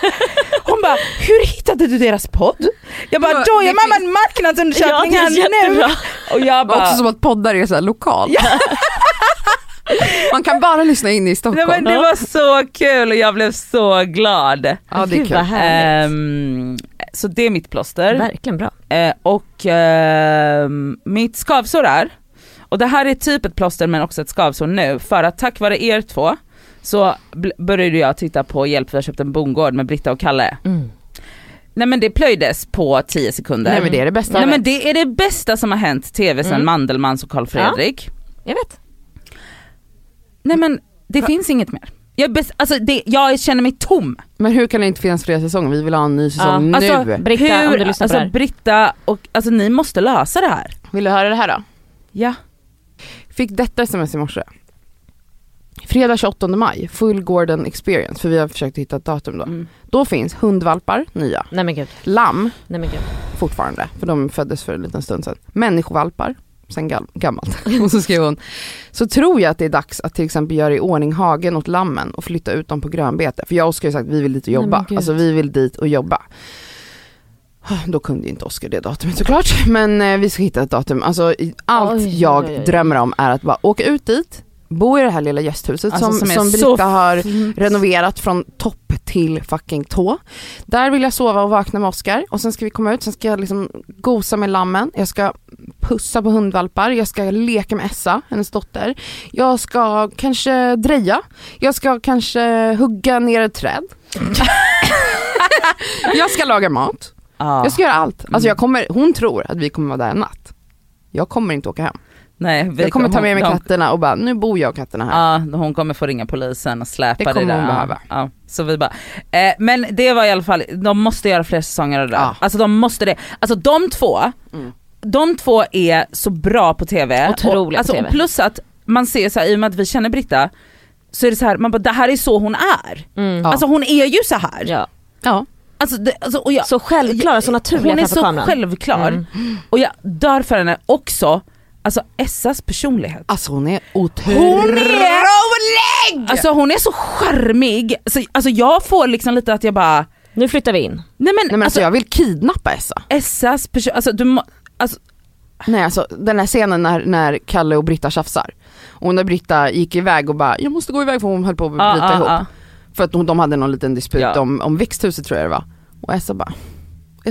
B: Hon bara, hur hittade du deras podd? Jag bara, då gör mamma en
D: ja
B: marknadsundersökning
D: är
B: här nu! Och jag bara,
C: Också som att poddar är så här lokal.
B: Ja.
C: Man kan bara lyssna in i
B: nej,
C: Stockholm.
B: men det var så kul och jag blev så glad.
C: Ja det är kul.
B: Ehm, så det är mitt plåster.
D: Verkligen bra.
B: Eh, och ehm, mitt skavsår är, och det här är typ ett plåster men också ett skavsår nu, för att tack vare er två så började jag titta på Hjälp vi har köpt en bondgård med Britta och Kalle.
D: Mm.
B: Nej men det plöjdes på 10 sekunder.
C: Nej men det är det bästa.
B: Nej men det är det bästa som har hänt tv sen
D: Mm.
B: Mandelmans och Karl Fredrik.
D: Jag vet.
B: Nej men det finns inget mer. Jag, alltså det, jag känner mig tom.
C: Men hur kan det inte finnas fler säsonger? Vi vill ha en ny säsong nu.
B: Alltså,
D: Britta, om du lyssnar på
B: alltså
D: det här.
B: Britta och, alltså ni måste lösa det här.
C: Vill du höra det här då?
B: Ja.
C: Fick detta sms i morse. Fredag 28 maj, full Gordon experience, för vi har försökt hitta ett datum då.
B: Mm.
C: Då finns hundvalpar, nya.
D: Nej men gud.
C: Lamm,
D: Nej men gud.
C: fortfarande, för de föddes för en liten stund sedan. Människovalpar, sen gammalt. och så skrev hon, så tror jag att det är dags att till exempel göra i ordning hagen åt lammen och flytta ut dem på grönbete. För jag och Oskar har sagt vi vill dit och
D: Nej,
C: jobba.
D: gud.
C: alltså vi vill dit och jobba. Då kunde inte Oskar det datumet såklart, men eh, vi ska hitta ett datum. Alltså allt
D: Oj,
C: jag
D: oj, oj.
C: drömmer om är att bara åka ut dit, bo i det här lilla gästhuset
B: Alltså,
C: som,
B: som
C: som Britta har renoverat från topp till fucking tå. Där vill jag sova och vakna med Oscar och sen ska vi komma ut, sen ska jag liksom gosa med lammen, jag ska pussa på hundvalpar, jag ska leka med Essa, hennes dotter. Jag ska kanske dreja, jag ska kanske hugga ner ett träd. jag ska laga mat,
B: Ja.
C: jag ska göra allt. Alltså
B: Mm.
C: jag kommer, hon tror att vi kommer vara där en natt. Jag kommer inte åka hem.
B: Nej, vi
C: Jag kommer ta med mig
B: de-
C: katterna och bara, nu bor jag och katterna här.
B: Ja, hon kommer få ringa polisen och släpa
C: Det
B: det,
C: kommer
B: där.
C: hon
B: Ja,
C: behöva.
B: Ja, så vi bara, eh, men det var i alla fall, de måste göra fler säsonger av det där.
C: Ja.
B: Alltså de måste det. Alltså de två,
C: Mm.
B: de två är så bra på tv.
D: Otroliga
B: och,
D: på
B: alltså,
D: TV.
B: Och plus att man ser så här, i och med att vi känner Britta, så är det så här, man bara det här är så hon är.
D: Mm.
C: Ja.
B: Alltså hon är ju så här.
D: Ja.
C: Ja.
B: Alltså, det, alltså, och jag,
D: Så självklara, så naturliga
B: hon är så
D: kameran.
B: självklar.
D: Mm.
B: Och jag dör för henne också, alltså Essas personlighet.
C: Alltså hon är
B: Hon
C: otrolig!
B: Alltså hon är så charmig, alltså, alltså jag får liksom lite att jag bara,
D: Nu flyttar vi in.
B: nej men,
C: Nej men alltså
B: alltså,
C: jag vill kidnappa Essa.
B: Essas person, alltså du må, alltså,
C: Nej alltså den här scenen när, när Kalle och Britta tjafsar. Och när Britta gick iväg och bara, jag måste gå iväg för hon höll på att bryta
B: ja,
C: ihop.
B: ja,
C: För att de, de hade någon liten dispyt
B: Ja.
C: om, om växthuset tror jag det var. Och Essa bara,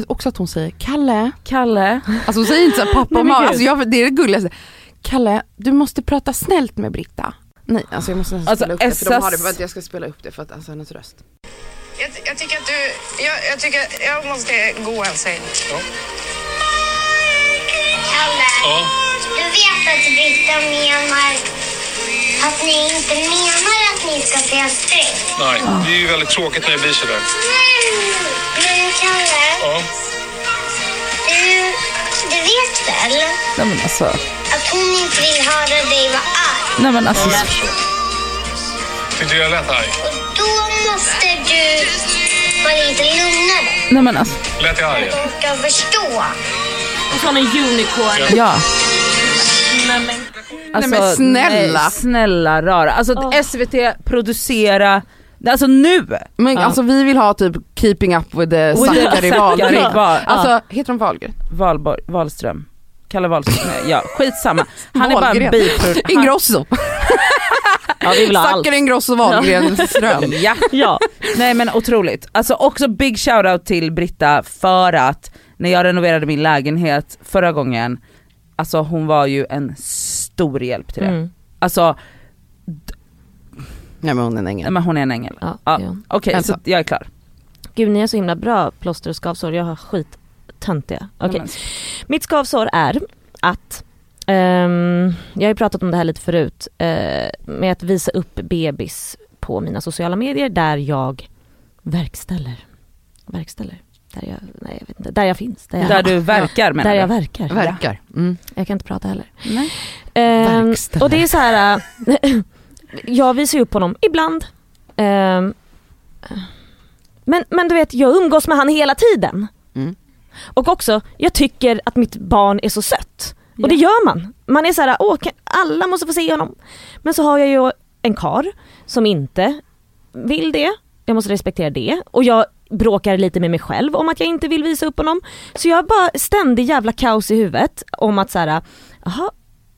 C: också att hon säger Kalle,
B: Kalle,
C: alltså hon säger inte så här, pappa och mamma, alltså jag, det är det gulligaste. Kalle, du måste prata snällt med Britta. Nej alltså jag måste nästan
B: Alltså,
C: spela upp det för de har det, vänta, jag ska spela upp det för att alltså hennes röst.
F: Jag, jag tycker att du... Jag, jag tycker jag måste gå en säng.
G: Kalle, du vet att Britta menar att ni inte menar att ni ska säga sträng.
H: Nej, det är ju väldigt tråkigt när det blir sådär.
G: Men Kalle,
H: Ja.
G: du, du vet väl
B: nej men alltså,
G: att hon inte vill höra dig vara arg?
B: nej men alltså.
H: Tyckte jag lät arg?
G: Och då måste du vara lite lugnare.
B: nej men alltså,
H: Lät jag arg?
G: De ska förstå.
D: Och så har en unicorn.
B: ja.
D: Nej,
B: Alltså,
C: men snälla.
B: Nej, snälla rara. Alltså
D: Åh.
B: SVT producera, alltså nu!
C: Men
B: Ja.
C: alltså vi vill ha typ keeping up with the Zackari Wahlgren.
B: Zackari Wahl-
C: Alltså heter de Wahlgren?
B: Valborg, Wahlström. Kalle Wahlström, ja skitsamma. Han är bara biproducent. Han-
C: Ingrosso.
D: Ja vi vill ha allt.
C: Zackari Ingrosso Wahlgren Ström.
B: Ja.
D: Ja.
B: Nej men otroligt. Alltså också big shoutout till Britta för att när jag renoverade min lägenhet förra gången, alltså hon var ju en stor hjälp till det.
D: Mm.
B: Alltså,
C: Nej men hon är en ängel.
B: men hon är en ängel.
D: Ja,
B: Ja.
D: ja.
B: Okej,
C: Ensam.
B: så jag är klar.
D: Gud ni har så himla bra plåster och skavsår, jag har skit töntiga. Okej.
B: Nej, men-
D: Mitt skavsår är att, ehm, jag har ju pratat om det här lite förut, eh, med att visa upp bebis på mina sociala medier där jag verkställer. Verkställer. Där jag, nej jag vet inte, där jag finns. Där jag,
B: Där du verkar menar
D: där jag verkar.
C: Verkar. Mm.
D: Jag kan inte prata heller.
B: Nej.
C: Verkställer.
D: och det är så här. jag visar ju upp honom ibland. Ehm, men, men du vet, jag umgås med han hela tiden.
C: Mm.
D: Och också, jag tycker att mitt barn är så sött.
B: Ja.
D: Och det gör man. Man är så här, åh, alla måste få se honom. Men så har jag ju en kar som inte vill det. Jag måste respektera det. Och jag bråkar lite med mig själv om att jag inte vill visa upp honom. Så jag har bara ständig jävla kaos i huvudet om att så här, jaha,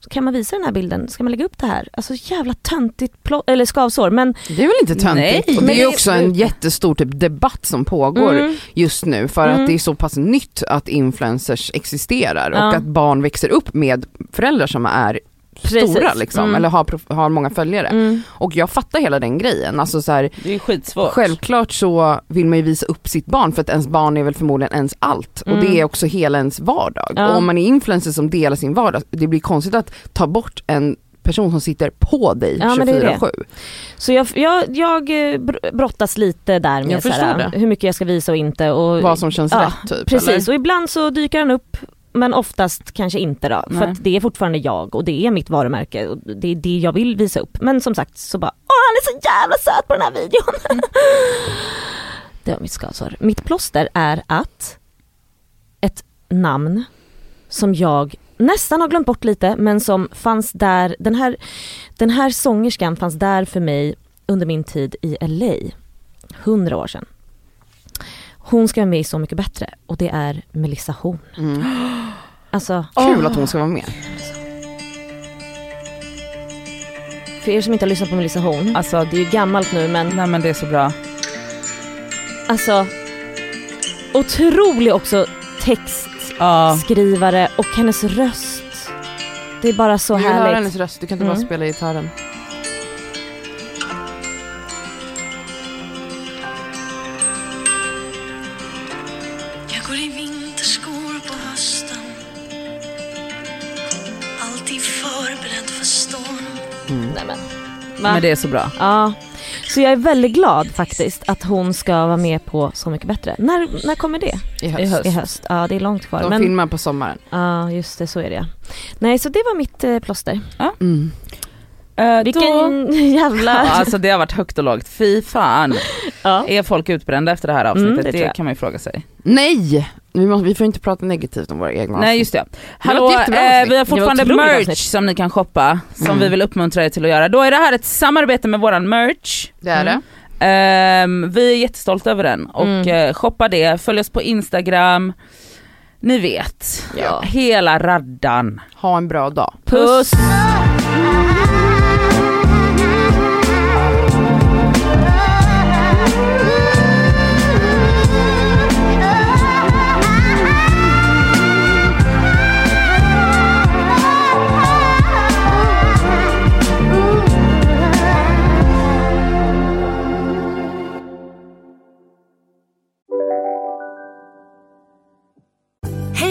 D: kan man visa den här bilden? Ska man lägga upp det här? Alltså jävla töntigt eller skavsår men
C: Det är väl inte töntigt?
B: Nej.
C: Det är
D: det-
C: också en jättestor typ debatt som pågår
D: Mm.
C: just nu för
D: Mm.
C: att det är så pass nytt att influencers existerar
D: Ja.
C: och att barn växer upp med föräldrar som är
D: Precis.
C: stora liksom,
D: Mm.
C: eller har, har många följare.
D: mm,
C: Och jag fattar hela den grejen. Alltså så här,
B: Det är skitsvårt.
C: självklart så vill man ju visa upp sitt barn för att ens barn är väl förmodligen ens allt. Och
D: Mm.
C: det är också hela ens vardag.
D: Ja.
C: Och om man är influencer som delar sin vardag, det blir konstigt att ta bort en person som sitter på dig
D: Ja, men det är det.
C: 24-7.
D: Så jag, jag, jag eh, br- brottas lite där med
C: Jag
D: så
C: förstår
D: här,
C: det.
D: hur mycket jag ska visa och inte. Och,
C: Vad som känns
D: ja,
C: rätt typ.
D: Precis,
C: Eller?
D: och ibland så dyker han upp men oftast kanske inte då. För
B: Nej.
D: att det är fortfarande jag och det är mitt varumärke och det är det jag vill visa upp. Men som sagt så bara, åh han är så jävla söt på den här videon. det var mitt skavsår. Mitt plåster är att ett namn som jag nästan har glömt bort lite men som fanns där, den här, den här sångerskan fanns där för mig under min tid i LA. Hundra år sedan. Hon ska vara med i Så mycket bättre och det är Melissa Horn.
C: Mm.
D: Alltså,
C: Kul att hon ska vara med.
D: för er som inte har lyssnat på Melissa Horn,
B: Alltså,
D: det är ju gammalt nu men
B: nej men det är så bra.
D: alltså otrolig också textskrivare
B: Ja.
D: och hennes röst. Det är bara så
C: Jag vill höra
D: härligt.
C: hennes röst, du kan inte bara
D: Mm.
C: spela gitarren.
I: Storm
D: Nej, men. Va?
B: Men det är så bra.
D: Ja, så jag är väldigt glad faktiskt att hon ska vara med på Så mycket bättre. När, när kommer det?
C: I höst.
B: I höst.
D: I höst? Ja det är långt kvar.
C: De
D: men,
C: filmar på sommaren.
D: Ja just det, så är det Nej så det var mitt eh, plåster.
C: Mm.
B: Eh,
D: Vilken
B: då...
D: jävla...
B: Ja, alltså det har varit högt och lågt, fy fan.
D: Ja.
B: Är folk utbrända efter det här avsnittet?
D: Mm, det
B: det kan man ju fråga sig.
C: Nej! Vi, måste, vi får inte prata negativt om våra egna
B: Nej
C: avsnitt.
B: just det. Hallå,
C: jättebra
B: eh, vi har
D: Det
B: fortfarande merch
D: avsnitt.
B: som ni kan shoppa, som
C: Mm.
B: vi vill uppmuntra er till att göra. Då är det här ett samarbete med våran merch.
C: Det är det.
B: Ehm, vi är jättestolta över den och
D: Mm.
B: eh, shoppa det, följ oss på Instagram. Ni vet,
D: Ja.
B: hela raddan.
C: Ha en bra dag.
B: Puss!